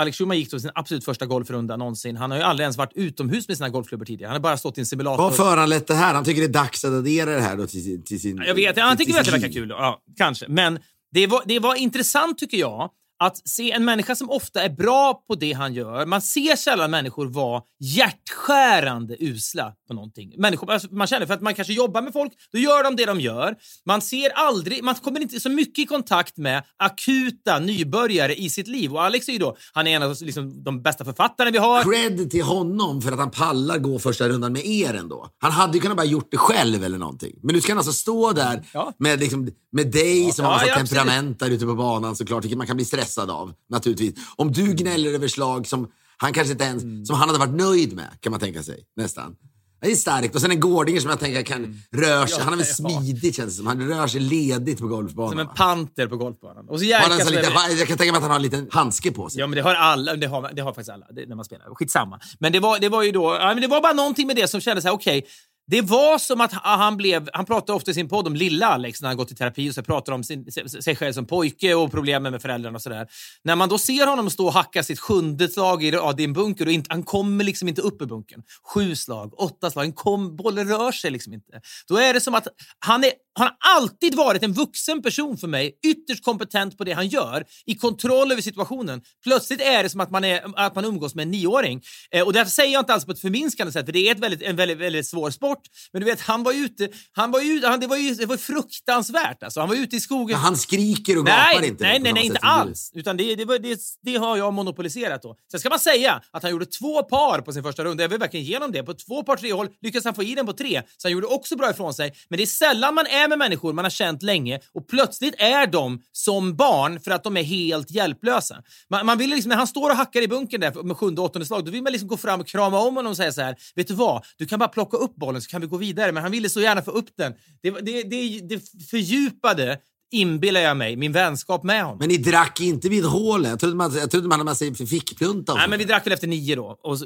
Alex Schulman gick då sin absolut första golfrunda någonsin. Han har ju aldrig ens varit utomhus med sina golfklubbor tidigare. Han har bara stått i en simulator. Vad föranlett det här? Han tycker det är dags att addera det här då till sin... Till sin jag vet, han tycker att det verkar kul. Ja, kanske. Men det var, det var intressant tycker jag att se en människa som ofta är bra på det han gör. Man ser sällan människor vara hjärtskärande usla på någonting. Människor, alltså man känner för att man kanske jobbar med folk, då gör de det de gör. Man ser aldrig, man kommer inte så mycket i kontakt med akuta nybörjare i sitt liv. Och Alex är ju då, han är en av liksom, de bästa författarna vi har. Cred till honom för att han pallar gå första rundan med er ändå. Han hade ju kunnat bara gjort det själv eller någonting. Men nu ska han alltså stå där ja. med, liksom, med dig ja, som har massa ja, temperament där ute på banan såklart, vilket man kan bli stressad stressad av, naturligtvis. Om du gnäller över slag som han kanske inte ens mm. som han hade varit nöjd med, kan man tänka sig. Nästan. Det är starkt. Och sen en Gårdinger som jag tänker kan mm. röra sig. Han är väl smidig känns det som. Han rör sig ledigt på golfbanan. Som en panter på golfbanan. Och så Jerka lite, är... Jag kan tänka mig att han har en liten handske på sig. Ja, men det har alla. Det har, det har faktiskt alla det, när man spelar. Skitsamma. Men det var, det var ju då... Ja, men det var bara någonting med det som kändes så här, okej. Okay, det var som att han blev... Han pratar ofta i sin podd om lilla Alex när han gått i terapi och så pratar om sin, sig själv som pojke och problemen med föräldrarna och sådär. När man då ser honom stå och hacka sitt sjunde slag i din bunker och inte, han kommer liksom inte upp i bunkern. Sju slag, åtta slag, kom, bollen rör sig liksom inte. Då är det som att han är han har alltid varit en vuxen person för mig, ytterst kompetent på det han gör, i kontroll över situationen. Plötsligt är det som att man, är, att man umgås med en nioåring. Eh, och därför säger jag inte alls på ett förminskande sätt, för det är ett väldigt, en väldigt, väldigt svår sport. Men du vet, han var ute, han var ute, han, det, var ju, det var fruktansvärt alltså. Han var ute i skogen. Men han skriker och nej, gapar inte? Nej, nej, nej, inte alls. Utan det, det, det, det, har jag monopoliserat då. Sen ska man säga att han gjorde två par på sin första runda. Jag vill verkligen ge honom det. På två par tre håll lyckades han få i den på tre, så han gjorde också bra ifrån sig. Men det är sällan man är med människor man har känt länge och plötsligt är de som barn för att de är helt hjälplösa. Man, man vill liksom, när han står och hackar i bunkern där med sjunde och åttonde slag, då vill man liksom gå fram och krama om honom och säga så här. Vet du vad? Du kan bara plocka upp bollen kan vi gå vidare. Men han ville så gärna få upp den. Det, det, det, det fördjupade inbillar jag mig, min vänskap med honom. Men ni drack inte vid hålet? Jag trodde man, jag trodde man hade med sig fickplunta. Nej, men vi drack väl efter nio då. Och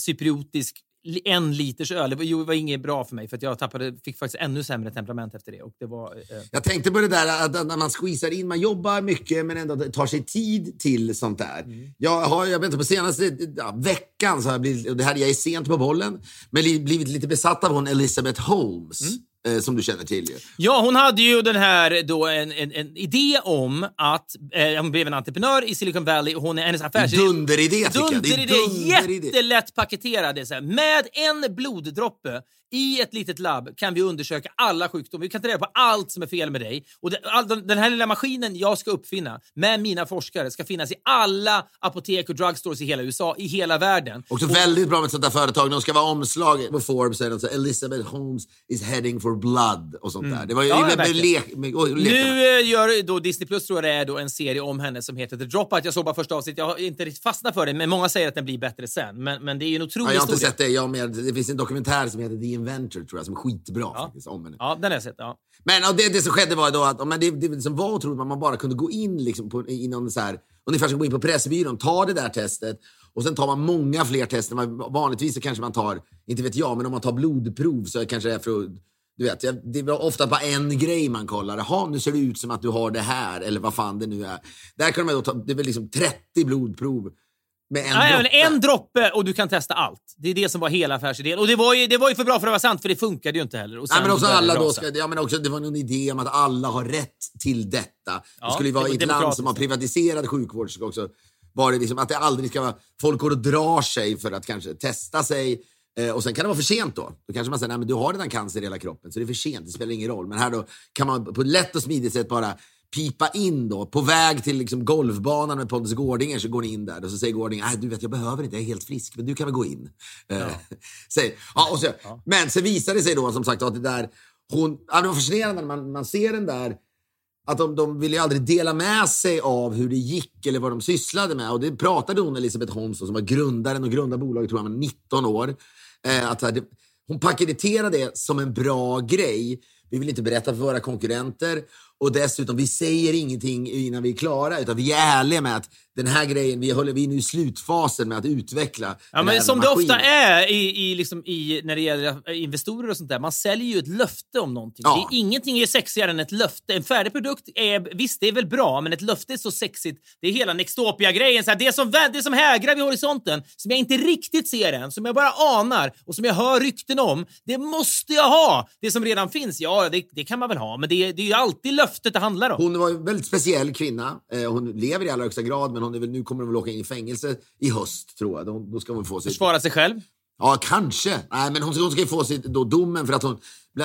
cypriotisk li- en liters öl. Det var, inget bra för mig för jag tappade, fick faktiskt ännu sämre temperament efter det. Och det var, eh, Jag tänkte på det där att när man squeezar in, man jobbar mycket men ändå tar sig tid till sånt där. Jag har, jag vet inte, på senaste ja, veckan så har jag blivit, och det här, jag är sent på bollen, men li- blivit lite besatt av hon Elizabeth Holmes. Eh, som du känner till ju. Ja, hon hade ju den här då en, en, en idé om att eh, hon blev en entreprenör i Silicon Valley och hon är hennes affärsidé. Dunderidé Dunderidé, dunderidé. jättelätt paketerade. Så här. Med en bloddroppe i ett litet labb kan vi undersöka alla sjukdomar. Vi kan ta reda på allt som är fel med dig. Och den här lilla maskinen jag ska uppfinna med mina forskare ska finnas i alla apotek och drugstores i hela USA, i hela världen. Också väldigt bra med ett sånt där företag. De ska vara omslag på Forbes. säger de så här, Elizabeth Holmes is heading for blood och sånt där. Det var ju Mm. Ja, med, lek, med, och. Nu eh, gör då Disney Plus tror jag det är då en serie om henne som heter The Dropout. Jag såg bara första avsnittet. Jag har inte riktigt fastnat för det, men många säger att den blir bättre sen. Men, men det är ju en otrolig Ja, jag har inte sett det. Jag med, det finns en dokumentär som heter The Inventor tror jag, som är skitbra. Faktiskt, om. Ja, den har jag sett. Ja. Men ja, det, det som skedde var då att ja, men det, det som var otroligt, att man bara kunde gå in liksom på, i någon så här, ungefär som att gå in på Pressbyrån, ta det där testet och sen tar man många fler tester. Man, vanligtvis så kanske man tar, inte vet jag, men om man tar blodprov så kanske det är för att du vet, det var ofta bara en grej man kollar. Jaha, nu ser det ut som att du har det här, eller vad fan det nu är. Där kan man då ta, det är väl liksom 30 blodprov med en Nej, droppe. en droppe och du kan testa allt. Det är det som var hela affärsidén. Och det var ju, det var ju för bra för att vara sant, för det funkade ju inte heller. Och Nej, men också alla då ska, ja, men också, det var någon idé om att alla har rätt till detta. Ja, det skulle ju vara i ett land som har privatiserad sjukvård. Ska också vara det liksom, att det aldrig ska vara... Folk går och drar sig för att kanske testa sig. Eh, och sen kan det vara för sent då. Då kanske man säger, nej men du har redan cancer i hela kroppen så det är för sent, det spelar ingen roll. Men här då kan man på ett lätt och smidigt sätt bara pipa in då. På väg till liksom golfbanan med Pontus Gårdinger så går ni in där och så säger Gårdinger, du vet jag behöver inte, jag är helt frisk, men du kan väl gå in. Eh, (laughs) säg, ja, och så, Men så visar det sig då som sagt att det där, hon, ja, det var fascinerande när man, man ser den där att de, de ville ju aldrig dela med sig av hur det gick eller vad de sysslade med. Och det pratade hon, Elisabeth Holmes, som var grundaren och grundade bolaget, tror jag, med 19 år. Eh, att det, hon paketerade det som en bra grej. Vi vill inte berätta för våra konkurrenter. Och dessutom, vi säger ingenting innan vi är klara, utan vi är ärliga med att den här grejen, vi, håller, vi är nu i slutfasen med att utveckla Ja, men som det maskinen. ofta är i, i, liksom i, när det gäller investorer och sånt där. Man säljer ju ett löfte om någonting. Ja. Det är, ingenting är sexigare än ett löfte. En färdig produkt är, visst det är väl bra, men ett löfte är så sexigt. Det är hela Nextopia-grejen. Så här, Det, som, det som hägrar vid horisonten, som jag inte riktigt ser än, som jag bara anar och som jag hör rykten om. Det måste jag ha! Det som redan finns, ja det, det kan man väl ha, men det, är- det är ju alltid löftet det handlar om. Hon var en väldigt speciell kvinna. Eh, hon lever i allra högsta grad, men hon är väl, nu kommer hon väl åka in i fängelse i höst, tror jag. Då, då ska hon få sitt... Försvara sig själv. Ja, kanske. Nej, men hon, hon ska ju få sitt, då, domen för att hon,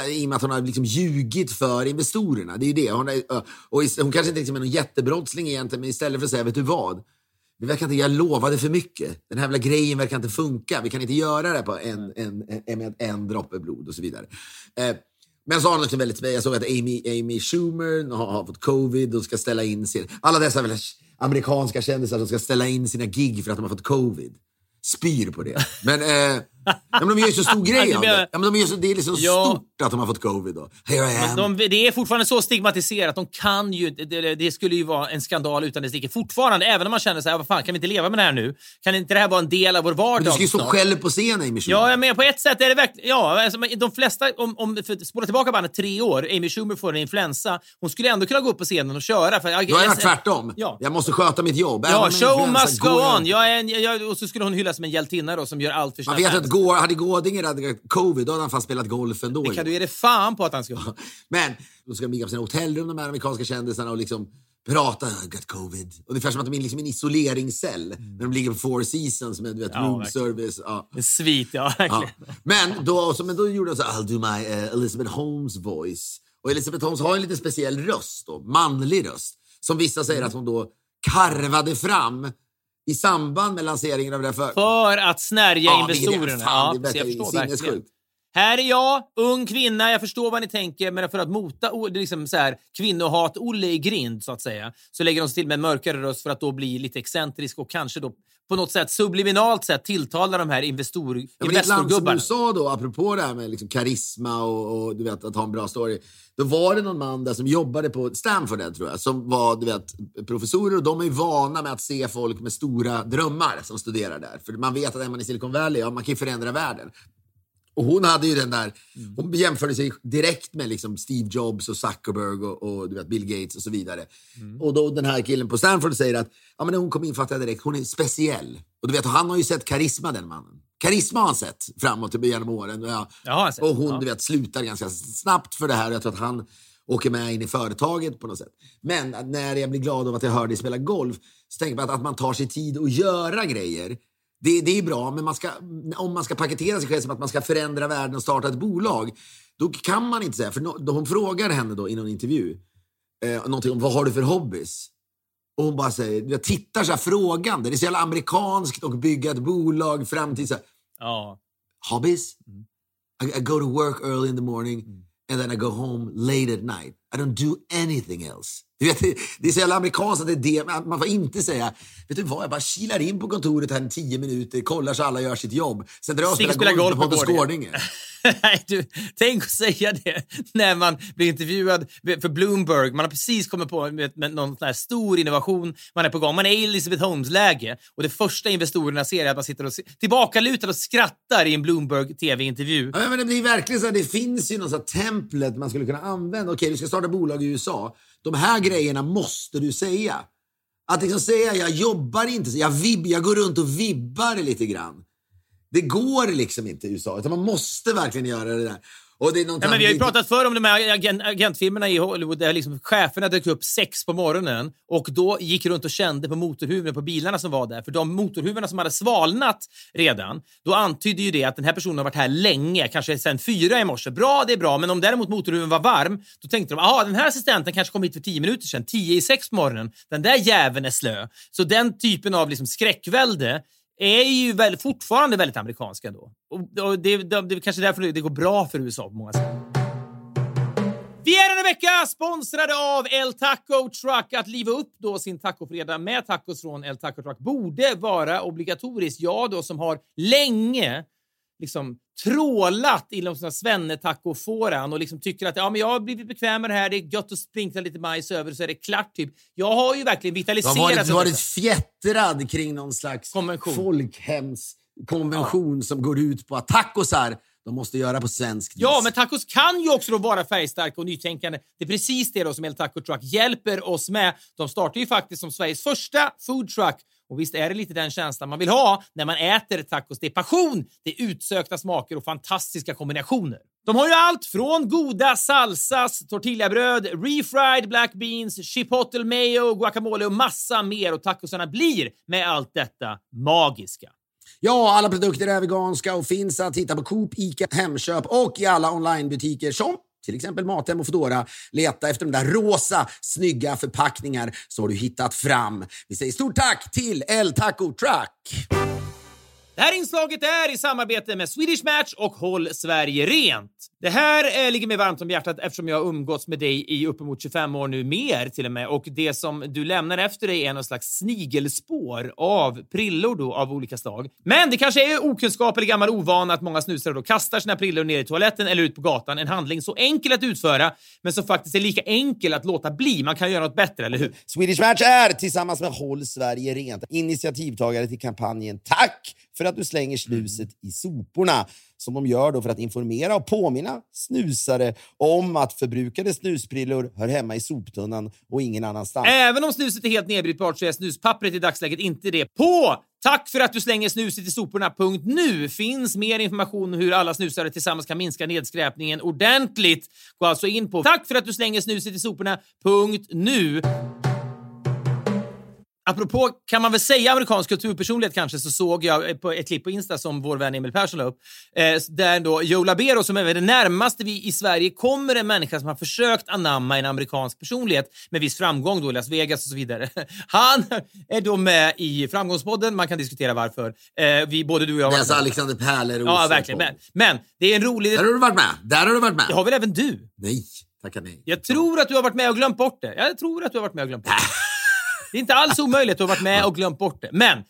i och med att hon har liksom ljugit för investorerna. Det är ju det. Hon, är, och hon kanske inte liksom är någon jättebrottsling egentligen, men istället för att säga, vet du vad? Vi verkar inte, jag lovade för mycket. Den här jävla grejen verkar inte funka. Vi kan inte göra det på en, en, en, med en droppe blod och så vidare. Eh, men så har hon också väldigt, jag såg att Amy, Amy Schumer har, har fått covid och ska ställa in sin... Alla dessa väl amerikanska kändisar som ska ställa in sina gig för att de har fått covid. Spyr på det. Men, eh, ja, men de gör ju så stor grej av det. Ja, men de gör så, det är liksom Ja. stort att de har fått covid. Då. Here I am. De, det är fortfarande så stigmatiserat. De kan ju, det, det, skulle ju vara en skandal utan dess like. Fortfarande, även om man känner så här, vad fan, kan vi inte leva med det här nu? Kan inte det här vara en del av vår vardag men du ska ju stå själv på scen, Amy Schumer. Ja, men på ett sätt är det verkligen... Ja, alltså, de flesta... Om, om, spola tillbaka bandet tre år. Amy Schumer får en influensa. Hon skulle ändå kunna gå upp på scenen och köra. För, jag, jag jag- tvärtom. Ja. Jag måste sköta mitt jobb. Ja, show must go on. Jag är en, jag, och så skulle hon hyllas som en hjältinna då, som gör allt för sina Man vet fans. Går, hade Gårdinger hade covid, då hade han fast spelat golf ändå. Det ju. kan du ge dig fan på att han ska... (laughs) Men då ska de ligga på sina hotellrum, de här amerikanska kändisarna, och liksom prata. Got covid. Ungefär som att de är liksom i en isoleringscell. När de ligger på Four Seasons med du vet, Mm. Ja, room verkligen. service. Ja. En svit, ja. Ja. Verkligen. Men, då, så, men då gjorde de så I'll do my eh, Elizabeth Holmes voice. Och Elizabeth Holmes har en lite speciell röst, då, manlig röst. Som vissa säger Mm. att hon då karvade fram i samband med lanseringen av det för... För att snärja Ja, investorerna. fan, Ja, det jag verkar ju förstår sinnessjukt. Här är jag, ung kvinna, jag förstår vad ni tänker, men för att mota liksom så här, kvinnohat-Olle i grind, så att säga, så lägger de sig till med en mörkare röst för att då bli lite excentrisk och kanske då på något sätt subliminalt sätt tilltala de här investor, Ja, men i ett investorgubbarna. USA då, apropå det här med liksom karisma och, och du vet, att ha en bra story. Då var det någon man där som jobbade på Stanford, där, tror jag, som var du vet, professorer och de är vana med att se folk med stora drömmar som studerar där. För man vet att är man i Silicon Valley, ja, man kan ju förändra världen. Och hon hade ju den där, hon jämförde sig direkt med liksom Steve Jobs och Zuckerberg och, och du vet, Bill Gates och så vidare. Och då den här killen på Stanford säger att ja, men hon kom in fattade jag direkt, hon är speciell. Och du vet, han har ju sett karisma den mannen. Karisma har han sett framåt genom åren. Ja, och hon Ja. du vet, slutar ganska snabbt för det här. Jag tror att han åker med in i företaget på något sätt. Men när jag blir glad av att jag hör dig spela golf så tänker jag att, att man tar sig tid att göra grejer. Det, det är bra, men man ska, om man ska paketera sig själv som att man ska förändra världen och starta ett bolag, då kan man inte säga, för no, hon frågar henne då i någon intervju, eh, någonting om vad har du för hobbys? Och hon bara säger, jag tittar så här frågande, det är så jävla amerikanskt att bygga ett bolag fram till så Ja. hobbies. Mm. I, I go to work early in the morning and then I go home late at night. I don't do anything else. Du vet, det, är så jävla amerikanskt att det är det. Man får inte säga, vet du vad, jag bara kilar in på kontoret här i tio minuter, kollar så alla gör sitt jobb. Sen drar jag och spelar spela golf med på Pontus. (laughs) (laughs) Nej, du, tänk att säga det när man blir intervjuad för Bloomberg. Man har precis kommit på med, med någon sån här stor innovation. Man är på gång. Man är i Elizabeth Holmes-läge och det första investorerna ser är att man sitter och se- tillbakalutad och skrattar i en Bloomberg TV-intervju. Ja, men det blir verkligen så här, det finns ju något så templet man skulle kunna använda. Okej, du ska starta bolag i USA. De här grejerna måste du säga. Att liksom säga, jag jobbar inte, jag, vib, jag går runt och vibbar lite grann. Det går liksom inte i USA, utan man måste verkligen göra det där. Och det är Ja, men vi har ju pratat förr om de här agent, agentfilmerna i Hollywood där liksom cheferna dök upp sex på morgonen och då gick runt och kände på motorhuven på bilarna som var där. För de motorhuvudena som hade svalnat redan, då antydde ju det att den här personen har varit här länge, kanske sedan fyra i morse. Bra, det är bra, men om däremot motorhuven var varm, då tänkte de att den här assistenten kanske kom hit för tio minuter sedan, tio i sex på morgonen. Den där jäveln är slö. Så den typen av liksom skräckvälde är ju väl, fortfarande väldigt amerikanska då. Och, och det, det, det är kanske därför det går bra för USA på många sätt. Vi är denna vecka sponsrade av El Taco Truck. Att liva upp då sin tacofredag med tacos från El Taco Truck borde vara obligatoriskt. Jag då som har länge liksom trålat inom såna svennetacofåran och liksom tycker att ja, men jag har blivit bekväm med det här, det är gött att sprinkla lite majs över så är det klart. Typ. Jag har ju verkligen vitaliserat varit, du har varit fjättrad kring någon slags Konvention. folkhemskonvention som går ut på att tacosar, de måste göra på svensk Ja, men tacos kan ju också då vara färgstarka och nytänkande. Det är precis det då som El Taco Truck hjälper oss med. De startar ju faktiskt som Sveriges första food truck. Och visst är det lite den känslan man vill ha när man äter tacos. Det är passion, det är utsökta smaker och fantastiska kombinationer. De har ju allt från goda salsas, tortillabröd, refried black beans, chipotle mayo, guacamole och massa mer. Och tacosarna blir med allt detta magiska. Ja, alla produkter är veganska och finns att hitta på Coop, Ica, Hemköp och i alla onlinebutiker som till exempel Mathem och Foodora. Leta efter de där rosa, snygga förpackningar så har du hittat fram. Vi säger stort tack till El Taco Truck! Det här inslaget är i samarbete med Swedish Match och Håll Sverige Rent. Det här eh, ligger mig varmt om hjärtat eftersom jag har umgåtts med dig i uppemot 25 år nu, mer till och med. Och det som du lämnar efter dig är någon slags snigelspår av prillor då av olika slag. Men det kanske är okunskap eller gammal ovana att många snusare då kastar sina prillor ner i toaletten eller ut på gatan. En handling så enkel att utföra, men som faktiskt är lika enkel att låta bli. Man kan göra något bättre, eller hur? Swedish Match är tillsammans med Håll Sverige Rent initiativtagare till kampanjen Tack för att du slänger snuset i soporna. Som de gör då för att informera och påminna snusare om att förbrukade snusprillor hör hemma i soptunnan och ingen annanstans. Även om snuset är helt nedbrytbart så är snuspappret i dagsläget inte det. På Tack för att du slänger snuset i soporna.nu finns mer information om hur alla snusare tillsammans kan minska nedskräpningen ordentligt. Gå alltså in på tack för att du slänger snuset i soporna.nu. Apropå, kan man väl säga amerikansk kulturpersonlighet kanske, så såg jag på ett klipp på Insta som vår vän Emil Persson la upp, eh, där då Joe Labero, som är det närmaste vi i Sverige kommer en människa som har försökt anamma en amerikansk personlighet med viss framgång då i Las Vegas och så vidare. (laughs) Han är då med i Framgångspodden, man kan diskutera varför. Eh, vi, både du och jag Det är alltså. Alexander Pärleros. Ja, verkligen. Men, men det är en rolig... Där har du varit med. Där har du varit med. Det har väl även du? Nej, tackar nej. Jag tror att du har varit med och glömt bort det. Jag tror att du har varit med och glömt bort det. (laughs) Det är inte alls omöjligt att du har varit med och glömt bort det. Men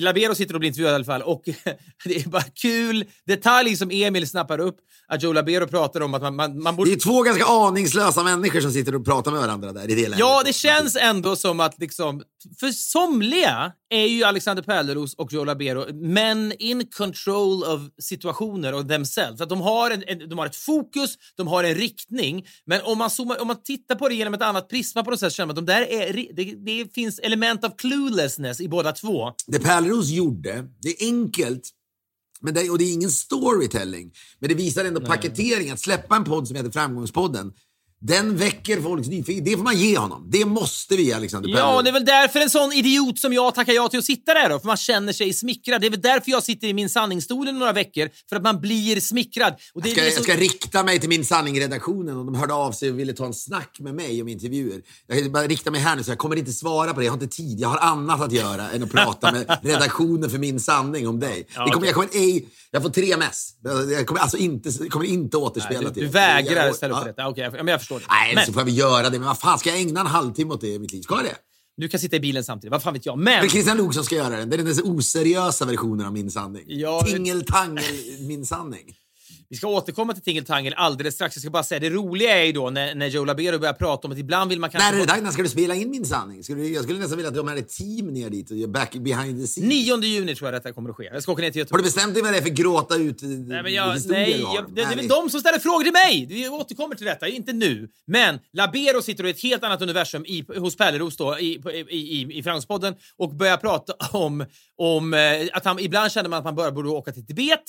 Labero sitter och blir intervjuad i alla fall och (laughs) det är bara kul detalj som Emil snappar upp. Att Joe Labero pratar om att man, man, man borde... Det är två ganska aningslösa människor som sitter och pratar med varandra där i det läget. Ja, det känns ändå som att liksom, för somliga är ju Alexander Pärleros och Joe Labero men in control of situationer och themselves. Att de, har en, en, de har ett fokus, de har en riktning. Men om man, zoomar, om man tittar på det genom ett annat prisma på något sätt känner man att de där är, det, det finns element av cluelessness i båda två. Det Pärleros gjorde, det är enkelt. Men det, och det är ingen storytelling. Men det visar ändå paketering. Att släppa en podd som heter Framgångspodden. Den väcker folks nyfikenhet. Det får man ge honom. Det måste vi, Alexander Ja, Pärleros. det är väl därför en sån idiot som jag tackar ja till att sitta där då, för man känner sig smickrad. Det är väl därför jag sitter i min sanningsstol i några veckor, för att man blir smickrad. Och det, Jag ska, är jag så- ska rikta mig till min sanning-redaktionen och de hörde av sig och ville ta en snack med mig om intervjuer. Jag bara rikta mig här nu så jag kommer inte svara på det. Jag har inte tid. Jag har annat att göra än att prata med (laughs) redaktionen för min sanning om dig. Ja, det kommer, okej. jag, kommer ej, jag får tre mess. Jag kommer alltså inte, jag kommer inte återspela Nej, du, till du vägrar Jag- ställa upp ja. detta. Okej, jag, men jag förstår det. Nej, men, så får jag väl göra det. Men vad fan, ska jag ägna en halvtimme åt det i mitt liv? Ska jag det? du kan sitta i bilen samtidigt. Vad fan vet jag. Men... Men Christian Luuk som ska göra den. Det är den oseriösa versionen av min sanning. Ja, Tingeltangel min sanning. Vi ska återkomma till Tingeltangel alldeles strax. Jag ska bara säga, det roliga är ju då när, när Joe Labero börjar prata om att ibland vill man kanske... När är det dags? Ska du spela in min sanning? Ska du, jag skulle nästan vilja att de hade ett team ner dit och back behind the scenes. 9 juni tror jag detta kommer att ske. Jag ska åka ner till Har Göteborg. du bestämt dig vad det är för gråta ut Nej, men jag, historier nej har? jag, det, det är väl de som ställer frågor till mig! Vi återkommer till detta, inte nu. Men Labero sitter i ett helt annat universum i, hos Pärleros då, i, i, i, i Framgångspodden och börjar prata om, om eh, att han ibland känner man att man bara borde åka till Tibet.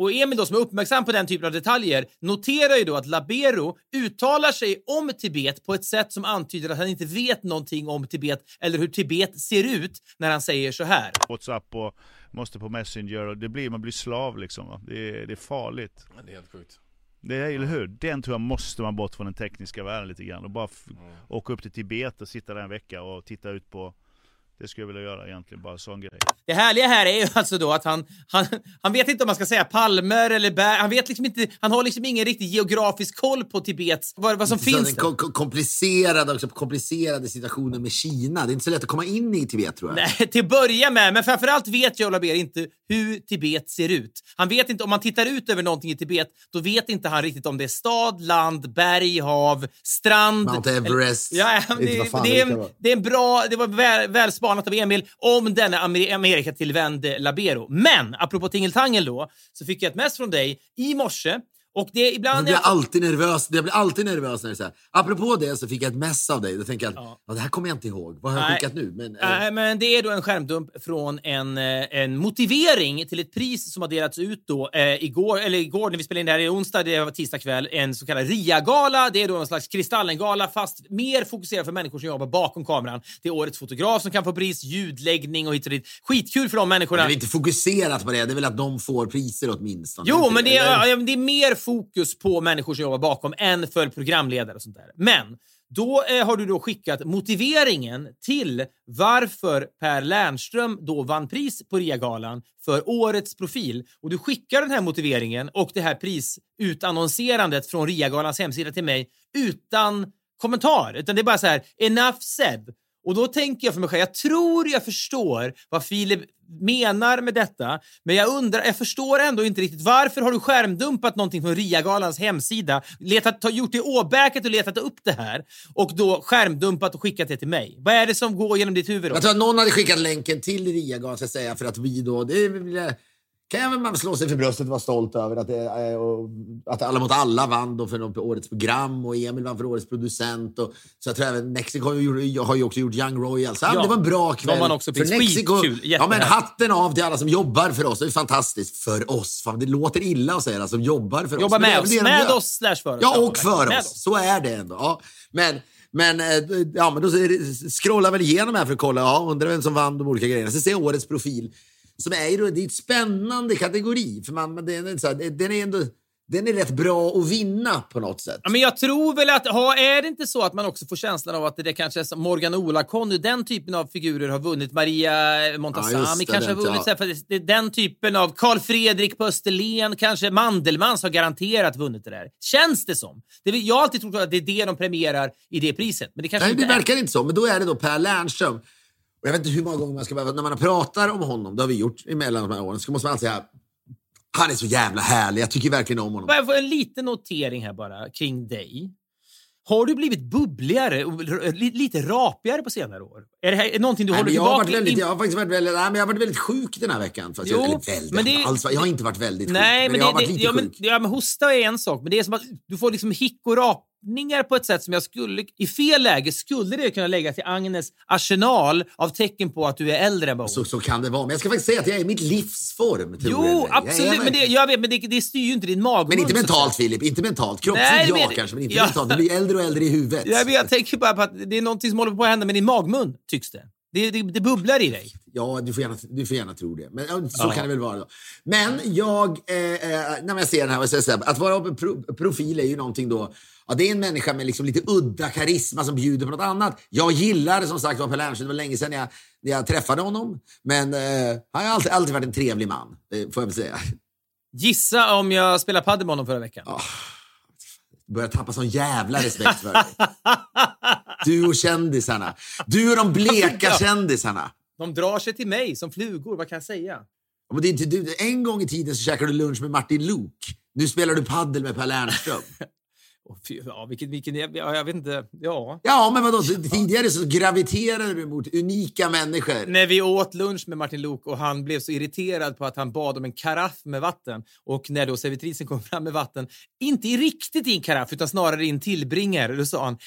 Och Emil då, som är uppmärksam på den typen av detaljer noterar ju då att Labero uttalar sig om Tibet på ett sätt som antyder att han inte vet någonting om Tibet eller hur Tibet ser ut när han säger så här. Whatsapp och måste på Messenger och det blir, man blir slav liksom. Va? Det, är, det är farligt. Det är helt sjukt. Det är, eller hur? Den tror jag måste man bort från den tekniska världen lite grann och bara f- åka upp till Tibet och sitta där en vecka och titta ut på det skulle jag vilja göra egentligen, bara sån grej. Det härliga här är ju alltså då att han, han, han vet inte om man ska säga palmer eller bär. Han vet liksom inte, han har liksom ingen riktig geografisk koll på Tibets, vad, vad som Så finns den där. kom- kom- komplicerade, också komplicerade situationen med Kina. Det är inte så lätt att komma in i Tibet tror jag. Nej, till att börja med, men framförallt vet Joe Labero inte hur Tibet ser ut. Han vet inte, om man tittar ut över någonting i Tibet, då vet inte han riktigt om det är stad, land, berg, hav, strand. Mount Everest. Eller, ja, inte det, vad fan det, det är en, det är en bra, det var väl, väl spanat av Emil om denna Amer- Amerika-tillvände Labero. Men apropå tingeltangel då, så fick jag ett mess från dig i morse och det är Jag ibland... blir alltid nervös. Jag blir alltid nervös när det är så här. Apropå det så fick jag ett mess av dig. Då tänker jag att Ja. det här kommer jag inte ihåg. Vad har jag Nej. skickat nu? Men, eh, Nej, men det är då en skärmdump från en, eh, en motivering till ett pris som har delats ut då eh, igår, eller igår när vi spelade in det här, i onsdag, det var tisdag kväll, en så kallad RIA-gala. Det är då en slags Kristallengala fast mer fokuserad för människor som jobbar bakom kameran. Det är årets fotograf som kan få pris, ljudläggning och hit och dit. Skitkul för de det människorna. är inte fokuserat på det. Det är väl att de får priser åtminstone. Jo, men det är, det är mer fokus på människor som jobbar bakom än för programledare och sånt där. Men då eh, har du då skickat motiveringen till varför Per Lernström då vann pris på RIA-galan för årets profil. Och du skickar den här motiveringen och det här prisutannonserandet från RIA-galans hemsida till mig utan kommentar. Utan det är bara så här, enough said. Och då tänker jag för mig själv, jag tror jag förstår vad Filip menar med detta, men jag undrar, jag förstår ändå inte riktigt varför har du skärmdumpat någonting från RIA-galans hemsida, letat, gjort det åbäket och letat upp det här och då skärmdumpat och skickat det till mig? Vad är det som går genom ditt huvud då? Jag tror att någon hade skickat länken till Ria-galan säga för att vi då, det är väl- kan man slå sig för bröstet och vara stolt över att, det, att Alla mot alla vann då för årets program och Emil vann för årets producent. Och, så jag tror även Mexiko har ju, också gjort Young Royals. Ja, Ja, det var en bra kväll. vann också för. Mexiko. Ja, men hatten av till alla som jobbar för oss. Det är fantastiskt. För oss. Fan, det låter illa att säga det, som jobbar för oss. Jobba Men det är med oss, de med oss slash för oss. Ja, och för med oss. Så är det ändå. Ja. Men Men, eh, ja, men då scrollar jag väl igenom här för att kolla, ja, undrar vem som vann de olika grejerna. Så ser jag årets profil. Som är, ju det är ett spännande kategori. För man, men den, är så här, den är ändå den är rätt bra att vinna på något sätt. Ja, men jag tror väl att, ha, är det inte så att man också får känslan av att det kanske är som Morgan Ola-Conny, den typen av figurer har vunnit. Maria Ja, Montazami det, kanske har vunnit. ja. för det- den typen av Karl Fredrik på Österlen, kanske Mandelmans har garanterat vunnit det där. Känns det som. Det, jag har alltid trott att det är det de premierar i det priset. Men det kanske Nej, inte det är. verkar inte så. Men då är det då Per Lernström. Och jag vet inte hur många gånger man ska behöva... När man pratar om honom, det har vi gjort emellan de här åren, så måste man alltid säga han är så jävla härlig. Jag tycker verkligen om honom. Bara få en liten notering här bara kring dig. Har du blivit bubbligare och li- lite rapigare på senare år? Är det här någonting du Nej, håller men jag, har tillbaka? varit väldigt, jag har faktiskt varit väldigt, nej, men jag har varit väldigt sjuk den här veckan. Jo, jag, eller väldigt, men det alls, jag har inte varit väldigt sjuk. Nej, men, jag har varit det, lite ja, men, sjuk. ja, men hosta är en sak, men det är som att du får liksom hick och rapningar på ett sätt som jag skulle... I fel läge skulle det kunna lägga till Agnes arsenal av tecken på att du är äldre än vad Så, så kan det vara. Men jag ska faktiskt säga att jag är i mitt livsform. jag. Jo, Jag absolut. Men det, jag vet, men det, det styr ju inte din magmun. Men inte mentalt. Filip, inte mentalt. Kroppsligt Nej, ja men- kanske, men inte ja. mentalt. Du blir äldre och äldre i huvudet. Ja, men jag tänker bara på att det är någonting som håller på att hända med din magmun, tycks det. Det, det, det bubblar i dig. Ja, du får gärna, du får gärna tro det. Men så Ja. kan det väl vara. Då. Men jag, eh, eh, när jag ser den här, så, här, att vara pro, profil är ju någonting då, ja, det är en människa med liksom lite udda karisma som bjuder på något annat. Jag gillar som sagt var Per Lernström, det var länge sedan jag, när jag träffade honom. Men eh, han har alltid, alltid varit en trevlig man, eh, får jag väl säga. Gissa om jag spelade padel med honom förra veckan. Börjar tappa sån jävla respekt för dig. (laughs) Du och kändisarna. Du och de bleka kändisarna. De drar sig till mig som flugor, vad kan jag säga? Ja, Men det är inte, du, en gång i tiden så käkade du lunch med Martin Luuk. Nu spelar du paddel med Per Lernström. (laughs) Fy, ja, vilken, vilken, ja, jag vet inte. Ja. Ja, men vadå? Så Tidigare så graviterade du mot unika människor. När vi åt lunch med Martin Luuk och han blev så irriterad på att han bad om en karaff med vatten och när då servitrisen kom fram med vatten, inte riktigt i en karaff utan snarare i en tillbringare, då sa han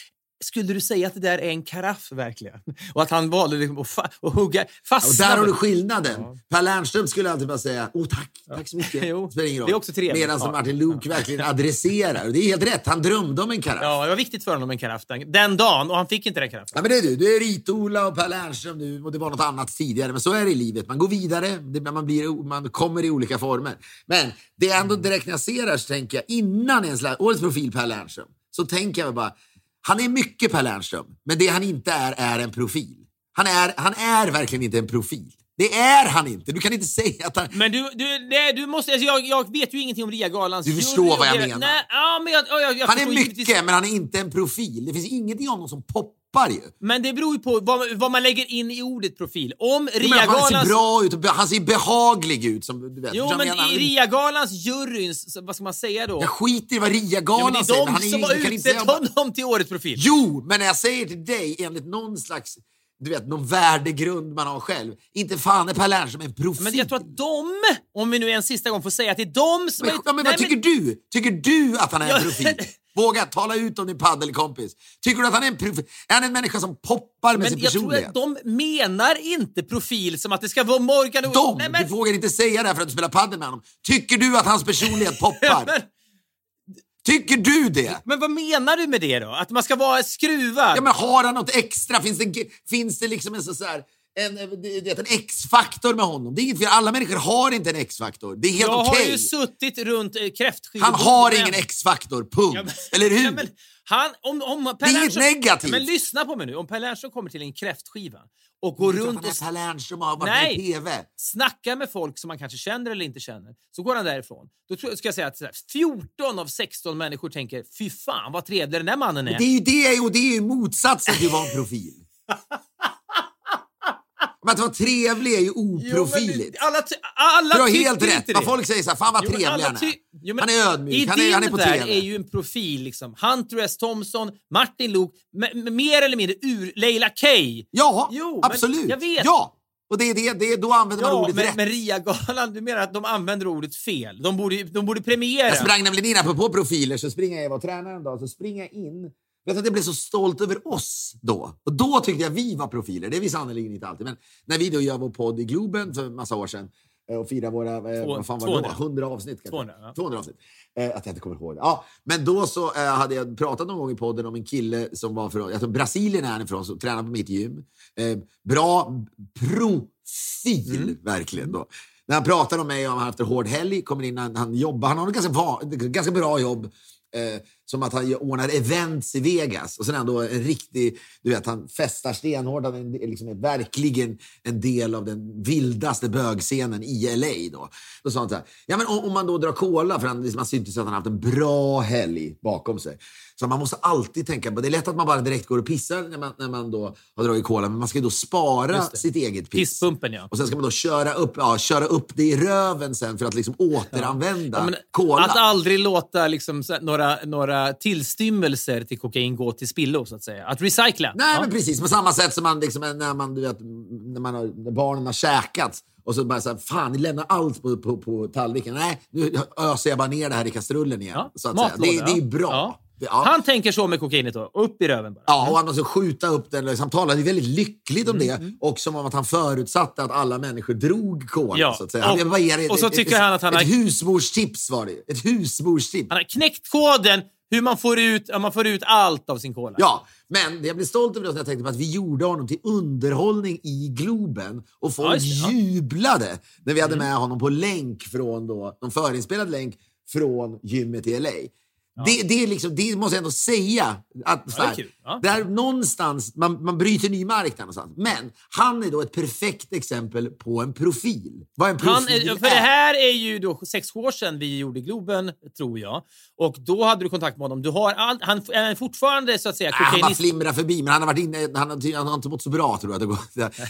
skulle du säga att det där är en karaff verkligen? Och att han valde liksom att, fa- att hugga fast. Och där har du skillnaden. Per Lernström skulle alltid bara säga åh tack, tack så mycket. (laughs) Jo, det är också trevligt. Medan Ja. Martin Luuk verkligen adresserar. Och det är helt rätt, han drömde om en karaff. Ja. Ja, det var viktigt för honom med en karaff den, den dagen och han fick inte den karaffen. men det är du. Du är Rit-Ola och Per Lernström nu och det var något annat tidigare. Men så är det i livet. Man går vidare, det, man, blir, man kommer i olika former. Men det är ändå direkt när jag ser det här så tänker jag innan ens årets profil Per Lernström så tänker jag bara han är mycket Per Lernström, men det han inte är är en profil. Han är, han är verkligen inte en profil. Det är han inte. Du kan inte säga att han... Men du, du, nej, du måste, alltså jag, jag vet ju ingenting om RIA-galans Du jury förstår och vad jag det- menar. Nej, ja, men jag, ja, jag, jag Han är mycket, givetvis- men han är inte en profil. Det finns ingenting i honom som poppar ju. Men det beror ju på vad, vad man lägger in i ordet profil. Om menar, Han ser bra ut och han ser behaglig ut. Som, du vet. Jo, men i? RIA-galans juryns, vad ska man säga då? Jag skiter i vad Ja, men RIA-galan det säger. är men han de är som har utsett säga honom till årets profil. Jo, men när jag säger till dig enligt någon slags du vet, någon värdegrund man har själv. Inte fan är Per Lernström en profil. Men jag tror att de, om vi nu en sista gång får säga att det är de som... Men, ja, men Nej, vad tycker du? Tycker du att han är en Ja. profil? (laughs) Våga tala ut om din paddelkompis. Tycker du att han är en profil? Är han en människa som poppar med Men sin jag tror personlighet? att de menar inte profil som att det ska vara Morgan och... De! Nej, men, Du vågar inte säga det här för att du spelar padel med honom. Tycker du att hans personlighet poppar? (laughs) men, Tycker du det? men vad menar du med det då? Att man ska vara skruvad? Ja, men har han något extra? Finns det, finns det liksom en, så så här, en, vet, en X-faktor med honom? Det är inget fel. Alla människor har inte en X-faktor. Det är helt jag okej. har ju suttit runt eh, kräftskivor. Han har Men- ingen X-faktor, punkt. Ja, men- Eller hur? Ja, men han, om, om per Det är inget negativt. Men lyssna på mig nu. Om Per Lernström kommer till en kräftskiva och går runt och Per Lernström har varit Nej. med i TV. snackar med folk som man kanske känner eller inte känner, så går han därifrån. Då ska jag säga att så här, 14 av 16 människor tänker fy fan vad trevlig den där mannen är. Det är ju det och det är ju motsatsen till att vara en profil. (laughs) Men att vara trevlig är ju Jo, oprofiligt. alla, ty- alla Du har helt rätt. det. folk säger så här, fan vad Jo, trevlig alla han är. jo, Han är ödmjuk, han är, han är på värld TV. är ju en profil liksom. Hunter S. Thompson, Martin Luuk, mer eller mindre ur Leila K. Ja, Jo, absolut. jag vet. Ja, och det är det, det, då använder man Ja, ordet men, rätt. men RIA-galan, du menar att de använder ordet fel? De borde, de borde premiera. Jag sprang nämligen in, apropå profiler, så springer jag, jag var tränare en dag, så springer jag in. Vet att jag blev så stolt över oss då. Och då tyckte jag vi var profiler. Det är vi sannerligen inte alltid. Men när vi då gör vår podd i Globen för en massa år sedan eh, och fira våra, eh, vad fan var det 200. då? 100 avsnitt kanske? 200, ja. 200 avsnitt. Eh, att jag inte kommer ihåg det. Ja, men då så eh, hade jag pratat någon gång i podden om en kille som var från, jag tror Brasilien är han ifrån, som tränar på mitt gym. Eh, bra profil, Mm. verkligen. Då. När han pratar om mig och han haft en hård helg, kommer in, han, han jobbar, han har ett ganska, ganska bra jobb. Eh, som att han ordnar events i Vegas. Och sen är han då en riktig, du vet, han festar stenhårt. Han är liksom verkligen en del av den vildaste bögscenen i LA. Då, då sa han så här, ja men om, om man då drar cola, för han, liksom, man syntes att han haft en bra helg bakom sig. Så man måste alltid tänka på, det är lätt att man bara direkt går och pissar när man, när man då har dragit cola, men man ska ju då spara sitt eget piss. Pisspumpen, ja. Och sen ska man då köra upp, ja, köra upp det i röven sen för att liksom återanvända Ja, men cola. Att aldrig låta liksom, här, några, tillstymmelser till kokain gå till spillo, så att säga. Att recycla. Nej, ja. men precis. På samma sätt som man, liksom, när, man, du vet, när, man har, när barnen har käkat och så bara så här, fan, ni lämnar allt på, på, på tallriken. Nej, nu öser jag bara ner det här i kastrullen igen. Ja, så att säga. matlåda, Det, det är bra. Ja. Ja. Han tänker så med kokainet då. Upp i röven bara. Ja, och han måste skjuta upp den. Liksom, han talade väldigt lyckligt Mm, om det och som om att han förutsatte att alla människor drog cola. Ja, Så att säga. och- bara och så ett, tycker ett, han att han ett har- husmorstips var det. Ett husmorstips. Han har knäckt koden hur man får ut, ja, man får ut allt av sin cola. Ja, men jag blev stolt över det när jag tänkte på att vi gjorde honom till underhållning i Globen och folk Ja, det, ja. Mm. jublade när vi hade med honom på länk från då, någon förinspelad länk från gymmet i LA. Det, det, är liksom, det måste jag ändå säga. Att, så det är kul, ja. Där någonstans, man, man bryter ny mark där någonstans. Men han är då ett perfekt exempel på en profil. Vad en Han profil är, för det här är ju då sex år sedan vi gjorde Globen, tror jag. Och då hade du kontakt med honom. Du har all, han är fortfarande så att säga Nej, han bara kokainist. flimrar förbi, men han har, varit inne, han har, han har inte mått så bra tror jag. (laughs)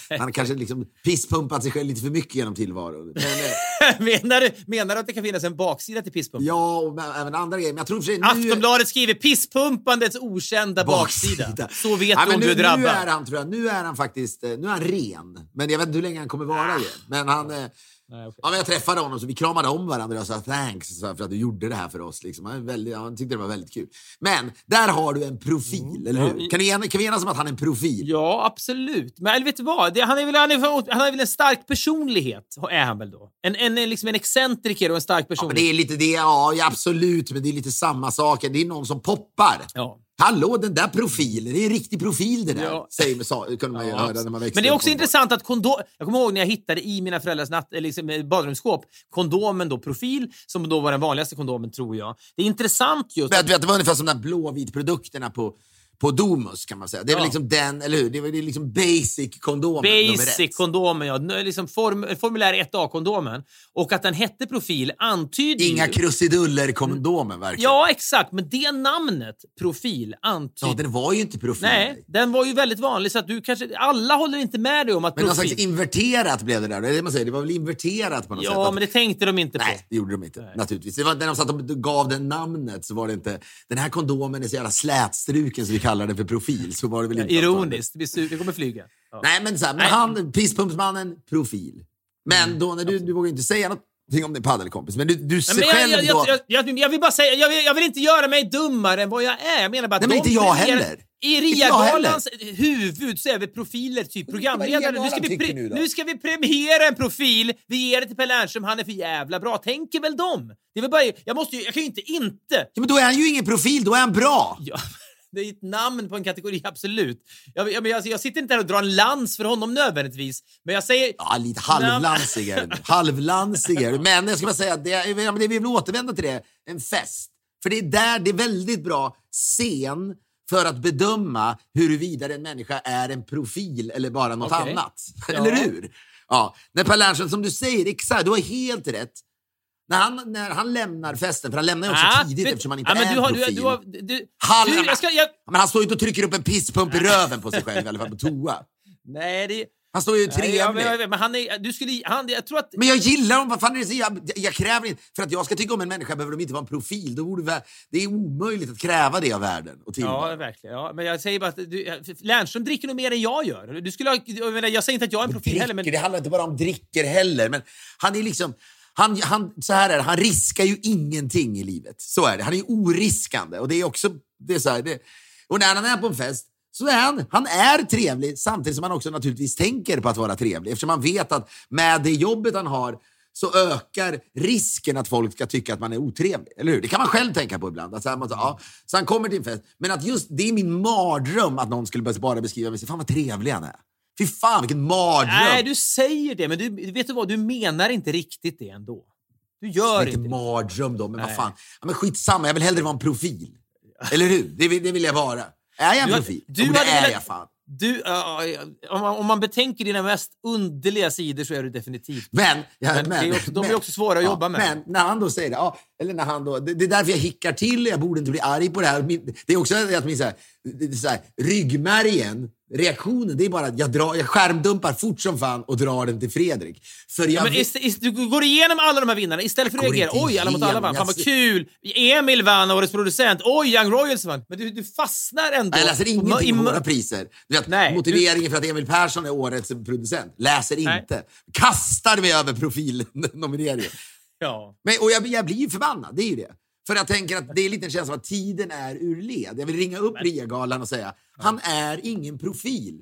Han har kanske liksom pisspumpat sig själv lite för mycket genom tillvaron. Men, eh, (laughs) menar, du, menar du att det kan finnas en baksida till pisspumpen? ja, och även andra grejer. Men jag tror för sig nu... Aftonbladet skriver pisspumpandets okända baksida. Så vet Ja, du om nu, du är drabbad. Nu är han, tror jag, nu är han faktiskt eh, nu är han ren. Men jag vet inte hur länge han kommer vara det. Men han... eh, Nej, okej. Ja, men jag träffade honom så vi kramade om varandra och sa thanks för att du gjorde det här för oss. Liksom. Han, är väldigt, han tyckte det var väldigt kul. Men där har du en profil, eller hur? Kan, ni, en- kan vi enas om att han är en profil? Ja, absolut. Men eller vet du vad? Det, han, är väl, han, är, han har väl en stark personlighet, är han väl då? En, en, en, liksom en excentriker och en stark Ja, men personlighet. det är lite det, ja, ja absolut, men det är lite samma sak. Det är någon som poppar. Ja. Hallå, den där profilen, det är en riktig profil det där. Ja. Säger, sa, kunde man ju Ja, höra när man växte Men det är också intressant att kondom... Jag kommer ihåg när jag hittade i mina föräldrars natt, eller liksom, eh, badrumsskåp kondomen då, profil, som då var den vanligaste kondomen, tror jag. Det är intressant just... Men, du vet, det var ungefär som de där blåvitprodukterna på, på Domus kan man säga. Det är väl Ja. liksom den, eller hur? Det är väl det är liksom basic kondomen nummer ett. Basic-kondomen, ja. Liksom form, formulär 1A-kondomen. Och att den hette profil antyder Inga ju... krusiduller-kondomen verkligen. Ja, exakt. Men det namnet, profil, antyder... Ja, den var ju inte profil. Nej, den var ju väldigt vanlig så att du kanske... Alla håller inte med dig om att Men någon profil... slags inverterat blev det där. Det är det man säger. Det var väl inverterat på något sätt. Ja, men det tänkte de inte på. Nej, det gjorde de inte. Naturligtvis. Det var, när de satt och gav den namnet så var det inte... Den här kondomen är så jävla slätstruken så vi kallar den för profil. Så var det väl inte. Ironiskt. Det Det kommer flyga. Ja. Nej, men, så här, men han, pisspumpsmannen, profil. Men då när du, du vågar inte säga någonting om din paddelkompis, men du, du ser men själv jag, då... jag, jag, jag, jag vill bara säga, jag vill, jag vill inte göra mig dummare än vad jag är. Jag menar bara Nej, men inte jag heller. I RIA-galans huvud så är vi profiler, typ programledare. Nu ska, vi pre- nu då? nu ska vi premiera en profil, vi ger det till Per Lernström, han är för jävla bra. Tänker väl de? Det är väl bara, jag, måste ju, jag kan ju inte inte... Ja, men då är han ju ingen profil, då är han bra. Ja, det är ett namn på en kategori, (laughs) absolut. Jag, jag, jag, jag sitter inte här och drar en lans för honom nödvändigtvis, men jag säger... Ja, lite halvlansig är. Halvlansig. (laughs) Men jag ska bara säga, det, det, vi vill återvända till det, en fest. För det är där, det är väldigt bra scen för att bedöma huruvida en människa är en profil eller bara något Okej. annat. (laughs) Ja. Eller hur? Ja. När Per Lernström, som du säger, exakt, du har helt rätt. När han, när han lämnar festen, för han lämnar ju också Ah, tidigt vet- eftersom han inte men är du har, du, profil. du, har, du, Halv- du, jag ska, jag, Men han står ju inte och trycker upp en pisspump i röven på sig själv i alla fall på toa. nej, det... Han står ju trevlig. ja, men, men han är, du skulle, han, jag tror att... Men jag gillar dem. Vad fan är det jag, jag kräver inte... För att jag ska tycka om en människa behöver de inte vara en profil. Då borde det är omöjligt att kräva det av världen och Ja, verkligen. Ja, men jag säger bara att du, Lernström dricker nog mer än jag gör. Du skulle ha, jag, menar, jag säger inte att jag är en profil heller, men... Dricker, Det handlar inte bara om dricker heller. Men han är liksom... Han, han, så här är det, han riskar ju ingenting i livet. Så är det. Han är oriskande. Och det är också... Det är så här, det, och när han är på en fest så är han, han är trevlig samtidigt som han också naturligtvis tänker på att vara trevlig. Eftersom han vet att med det jobbet han har så ökar risken att folk ska tycka att man är otrevlig. Eller hur? Det kan man själv tänka på ibland. Att så, här, man, så, ja, så han kommer till en fest. Men att just det är min mardröm att någon skulle bara beskriva mig. Fan vad trevlig han är. Fy fan vilken mardröm. Nej, du säger det, men du, vet du vad? Du menar inte riktigt det ändå. Du gör inte inte det. mardröm då, men vad fan. Ja, men skitsamma, jag vill hellre vara en profil. Eller hur? Det vill, det vill jag vara. Är jag en Du profil? du men det är velat- jag fan. Du, ja, ja, om, man, om man betänker dina mest underliga sidor så är du definitivt Men, ja, Men det är också- de är också svåra att jobba med. Men när han då säger det, ja, eller när han då, det, det är därför jag hickar till, jag borde inte bli arg på det här. Min, det är också att min så här, så här, ryggmärgen, reaktionen, det är bara att jag, drar, jag skärmdumpar fort som fan och drar den till Fredrik. För jag Ja, men ist, ist, du går igenom alla de här vinnarna istället för att reagera. Oj, alla mot alla vann. Fan vad kul! Emil vann, årets producent. Oj, Young Royals vann. Men du, du fastnar ändå. jag läser ingenting om våra priser. Du vet, Nej, motiveringen för att Emil Persson är årets producent. Läser Nej. inte. Kastar mig över profilnomineringen. Ja. Men, och jag, jag blir ju förbannad, det är ju det. För jag tänker att det är lite en känsla av att tiden är ur led. Jag vill ringa upp RIA-galan och säga, han är ingen profil.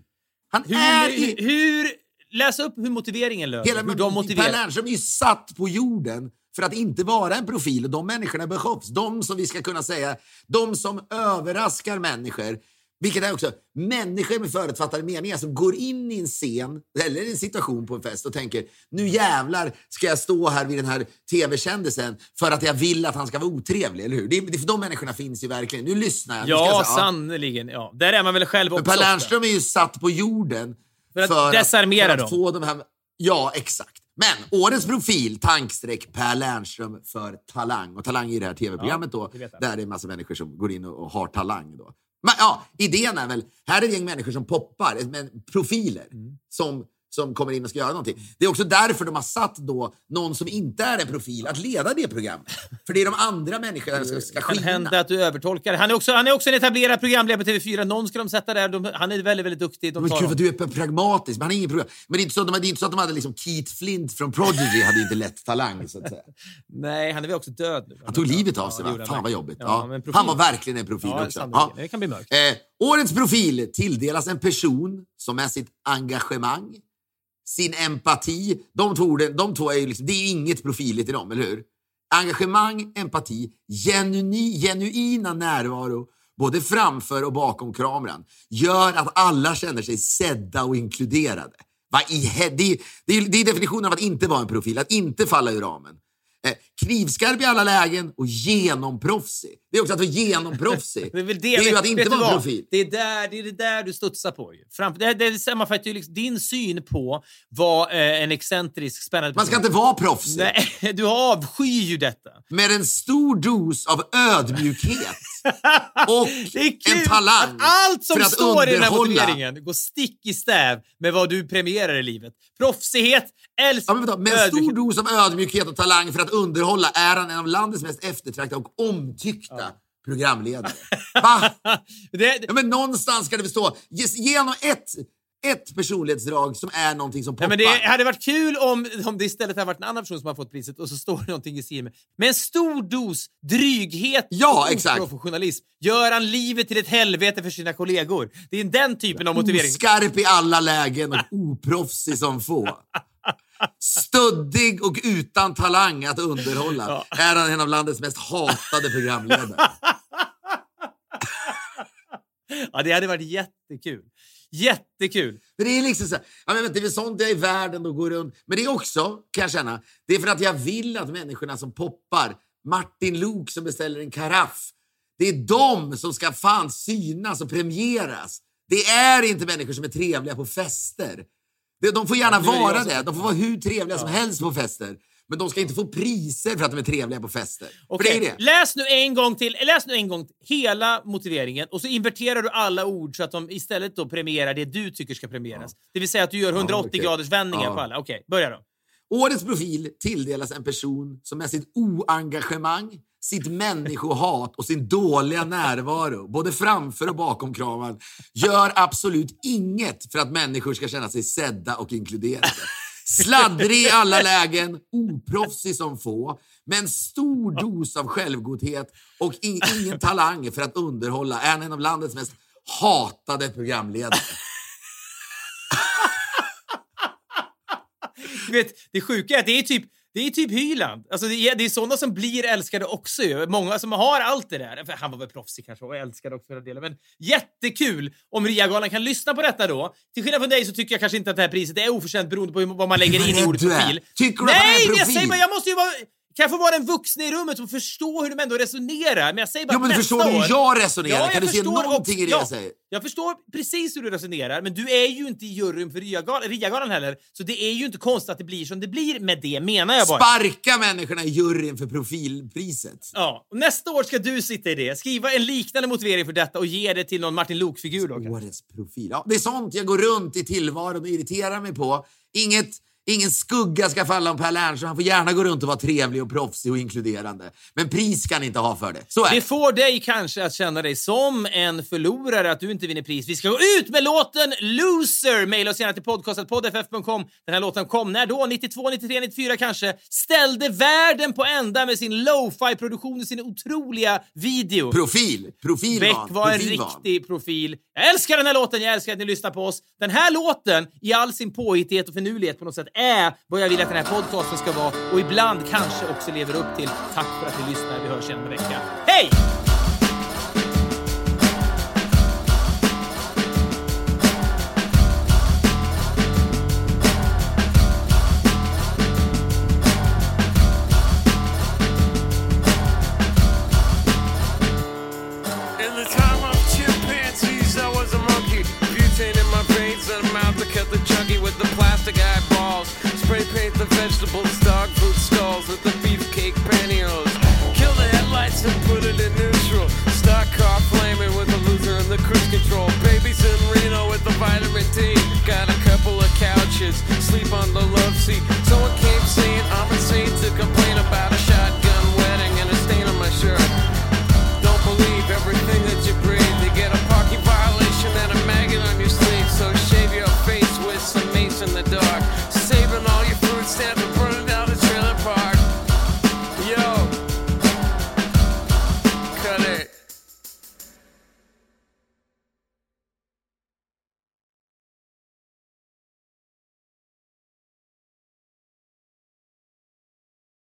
Han är Hur, i, hur, hur... Läs upp hur motiveringen löper. hela, hur de Per motiverar. Lernström är ju satt på jorden för att inte vara en profil och de människorna behövs. De som vi ska kunna säga, de som överraskar människor. Vilket är också människor med förutfattade meningar som går in i en scen eller en situation på en fest och tänker nu jävlar ska jag stå här vid den här tv-kändisen för att jag vill att han ska vara otrevlig, eller hur? Det, det, för de människorna finns ju verkligen. Nu lyssnar jag. Nu Ja, jag säga, sannerligen. Ja. Där är man väl själv Men också. Per ofta. Lernström är ju satt på jorden För att desarmera för att dem. få de här... Ja, exakt. Men årets profil, tankstreck Per Lernström för Talang. Och Talang är det här tv-programmet Ja, då, där det är en massa människor som går in och har talang. Då. Men ja, idén är väl, här är det ett gäng människor som poppar, men profiler Mm. som, som kommer in och ska göra någonting. Det är också därför de har satt då någon som inte är en profil att leda det programmet. För det är de andra människorna som ska Det kan skina. hända att du övertolkar. Han är också, han är också en etablerad programledare på TV4. Någon ska de sätta där. De, han är väldigt, väldigt duktig. De Men kul för du är pragmatisk, men han är ingen program. Men det är inte så de, det är inte så att de hade liksom Keith Flint från Prodigy hade inte lätt talang så att säga. (laughs) Nej, han är väl också död nu. Han tog livet av sig Ja, det va? Fan han vad jobbigt. Ja, Ja. Han var verkligen en profil Ja, också. sannolikt. Det kan bli mörkt. Eh, årets profil tilldelas en person som med sitt engagemang, sin empati, de två, orden, de två är ju liksom, det är inget profiligt i dem, eller hur? Engagemang, empati, genuini, genuina närvaro både framför och bakom kameran gör att alla känner sig sedda och inkluderade. Va, i, det, det, det är definitionen av att inte vara en profil, att inte falla ur ramen. Eh, knivskarp i alla lägen och genomproffsig. Det är också att vara genomproffsig. (laughs) Det är väl det, det är ju att inte vara en profil. Det är, där, det är det där du studsar på. Ju. Framför, det, det sammanfattar ju liksom din syn på vad eh, en excentrisk, spännande Man ska inte vara proffsig. Nej, (laughs) du avskyr ju detta. Med en stor dos av ödmjukhet (laughs) och en talang att allt som för att står i den här underhålla. motiveringen går stick i stäv med vad du premierar i livet. Proffsighet, älsk, Ja, men vänta, med en stor dos av ödmjukhet och talang för att underhålla är han en av landets mest eftertraktade och omtyckta programledare. (laughs) Va? Det, Ja, men någonstans ska det väl stå, ge, ge honom ett, ett personlighetsdrag som är någonting som poppar. Nej, men det hade varit kul om, om det istället hade varit en annan person som har fått priset och så står det någonting i stil med med en stor dos dryghet Ja, och exakt. professionalism gör han livet till ett helvete för sina kollegor. Det är den typen av motivering. Oskarp i alla lägen och oproffsig som få. (laughs) Stöddig och utan talang att underhålla är han en av landets mest hatade programledare. Ja, det hade varit jättekul. Jättekul. Men det är liksom så här, ja, men det är sånt jag är i världen och går runt. Men det är också, kan jag känna, det är för att jag vill att människorna som poppar, Martin Luuk som beställer en karaff, det är de som ska fan synas och premieras. Det är inte människor som är trevliga på fester. De får gärna Ja, vara det. De får vara hur trevliga som helst på fester. Men de ska inte få priser för att de är trevliga på fester. Okej, det det. Läs nu en gång till. Läs nu en gång hela motiveringen och så inverterar du alla ord så att de istället då premierar det du tycker ska premieras. Det vill säga att du gör 180 okej. graders vändningar Ja. på alla. Okej, börja då. Årets profil tilldelas en person som med sitt oengagemang, sitt människohat och sin dåliga närvaro, både framför och bakom kameran, gör absolut inget för att människor ska känna sig sedda och inkluderade. Sladdrig i alla lägen, oproffsig som få, med en stor dos av självgodhet och in, ingen talang för att underhålla, är han en av landets mest hatade programledare. Du vet, det sjuka är att det är typ det är typ Hyland. Alltså det är, det är sådana som blir älskade också ju. Många som har allt det där. För han var väl proffsig kanske och älskad också för den delen. Men jättekul om RIA-galan kan lyssna på detta då. Till skillnad från dig så tycker jag kanske inte att det här priset är oförtjänt beroende på vad man lägger in i ordet profil. Tycker du att han är Nej, en men jag profil? säger bara, jag måste ju vara... Kan jag få vara den vuxna i rummet och förstå hur de ändå resonerar? Men jag säger bara Jo, men du förstår år... hur jag resonerar. Ja, jag kan du se förstår någonting i det ja, jag säger? Jag förstår precis hur du resonerar, men du är ju inte i juryn för RIA-galan heller. Så det är ju inte konstigt att det blir som det blir med det, menar jag bara. Sparka människorna i juryn för profilpriset. Ja, och nästa år ska du sitta i det. Skriva en liknande motivering för detta och ge det till någon Martin Luuk-figur. Årets profil. Ja, det är sånt jag går runt i tillvaron och irriterar mig på. Inget, ingen skugga ska falla om Per Lernström. Han får gärna gå runt och vara trevlig och proffsig och inkluderande. Men pris kan inte ha för det. Så är Det får dig kanske att känna dig som en förlorare att du inte vinner pris. Vi ska gå ut med låten Loser! Maila oss gärna till podcastetpoddff.com. Den här låten kom när då? 92, 93, 94 kanske? Ställde världen på ända med sin lo-fi-produktion och sin otroliga video. Profil. Profil Beck var, var en profil var. riktig profil. Jag älskar den här låten, jag älskar att ni lyssnar på oss. Den här låten, i all sin påhittighet och finurlighet på något sätt, är vad jag vill att den här podcasten ska vara och ibland kanske också lever upp till. Tack för att ni lyssnar, vi hörs igen om en vecka. Hej! the vegetables, dog food stalls with the beefcake pantyhose. Kill the headlights and put it in neutral. Stock car flaming with a loser in the cruise control. Babies in Reno with the vitamin D. Got a couple of couches, sleep on the love seat.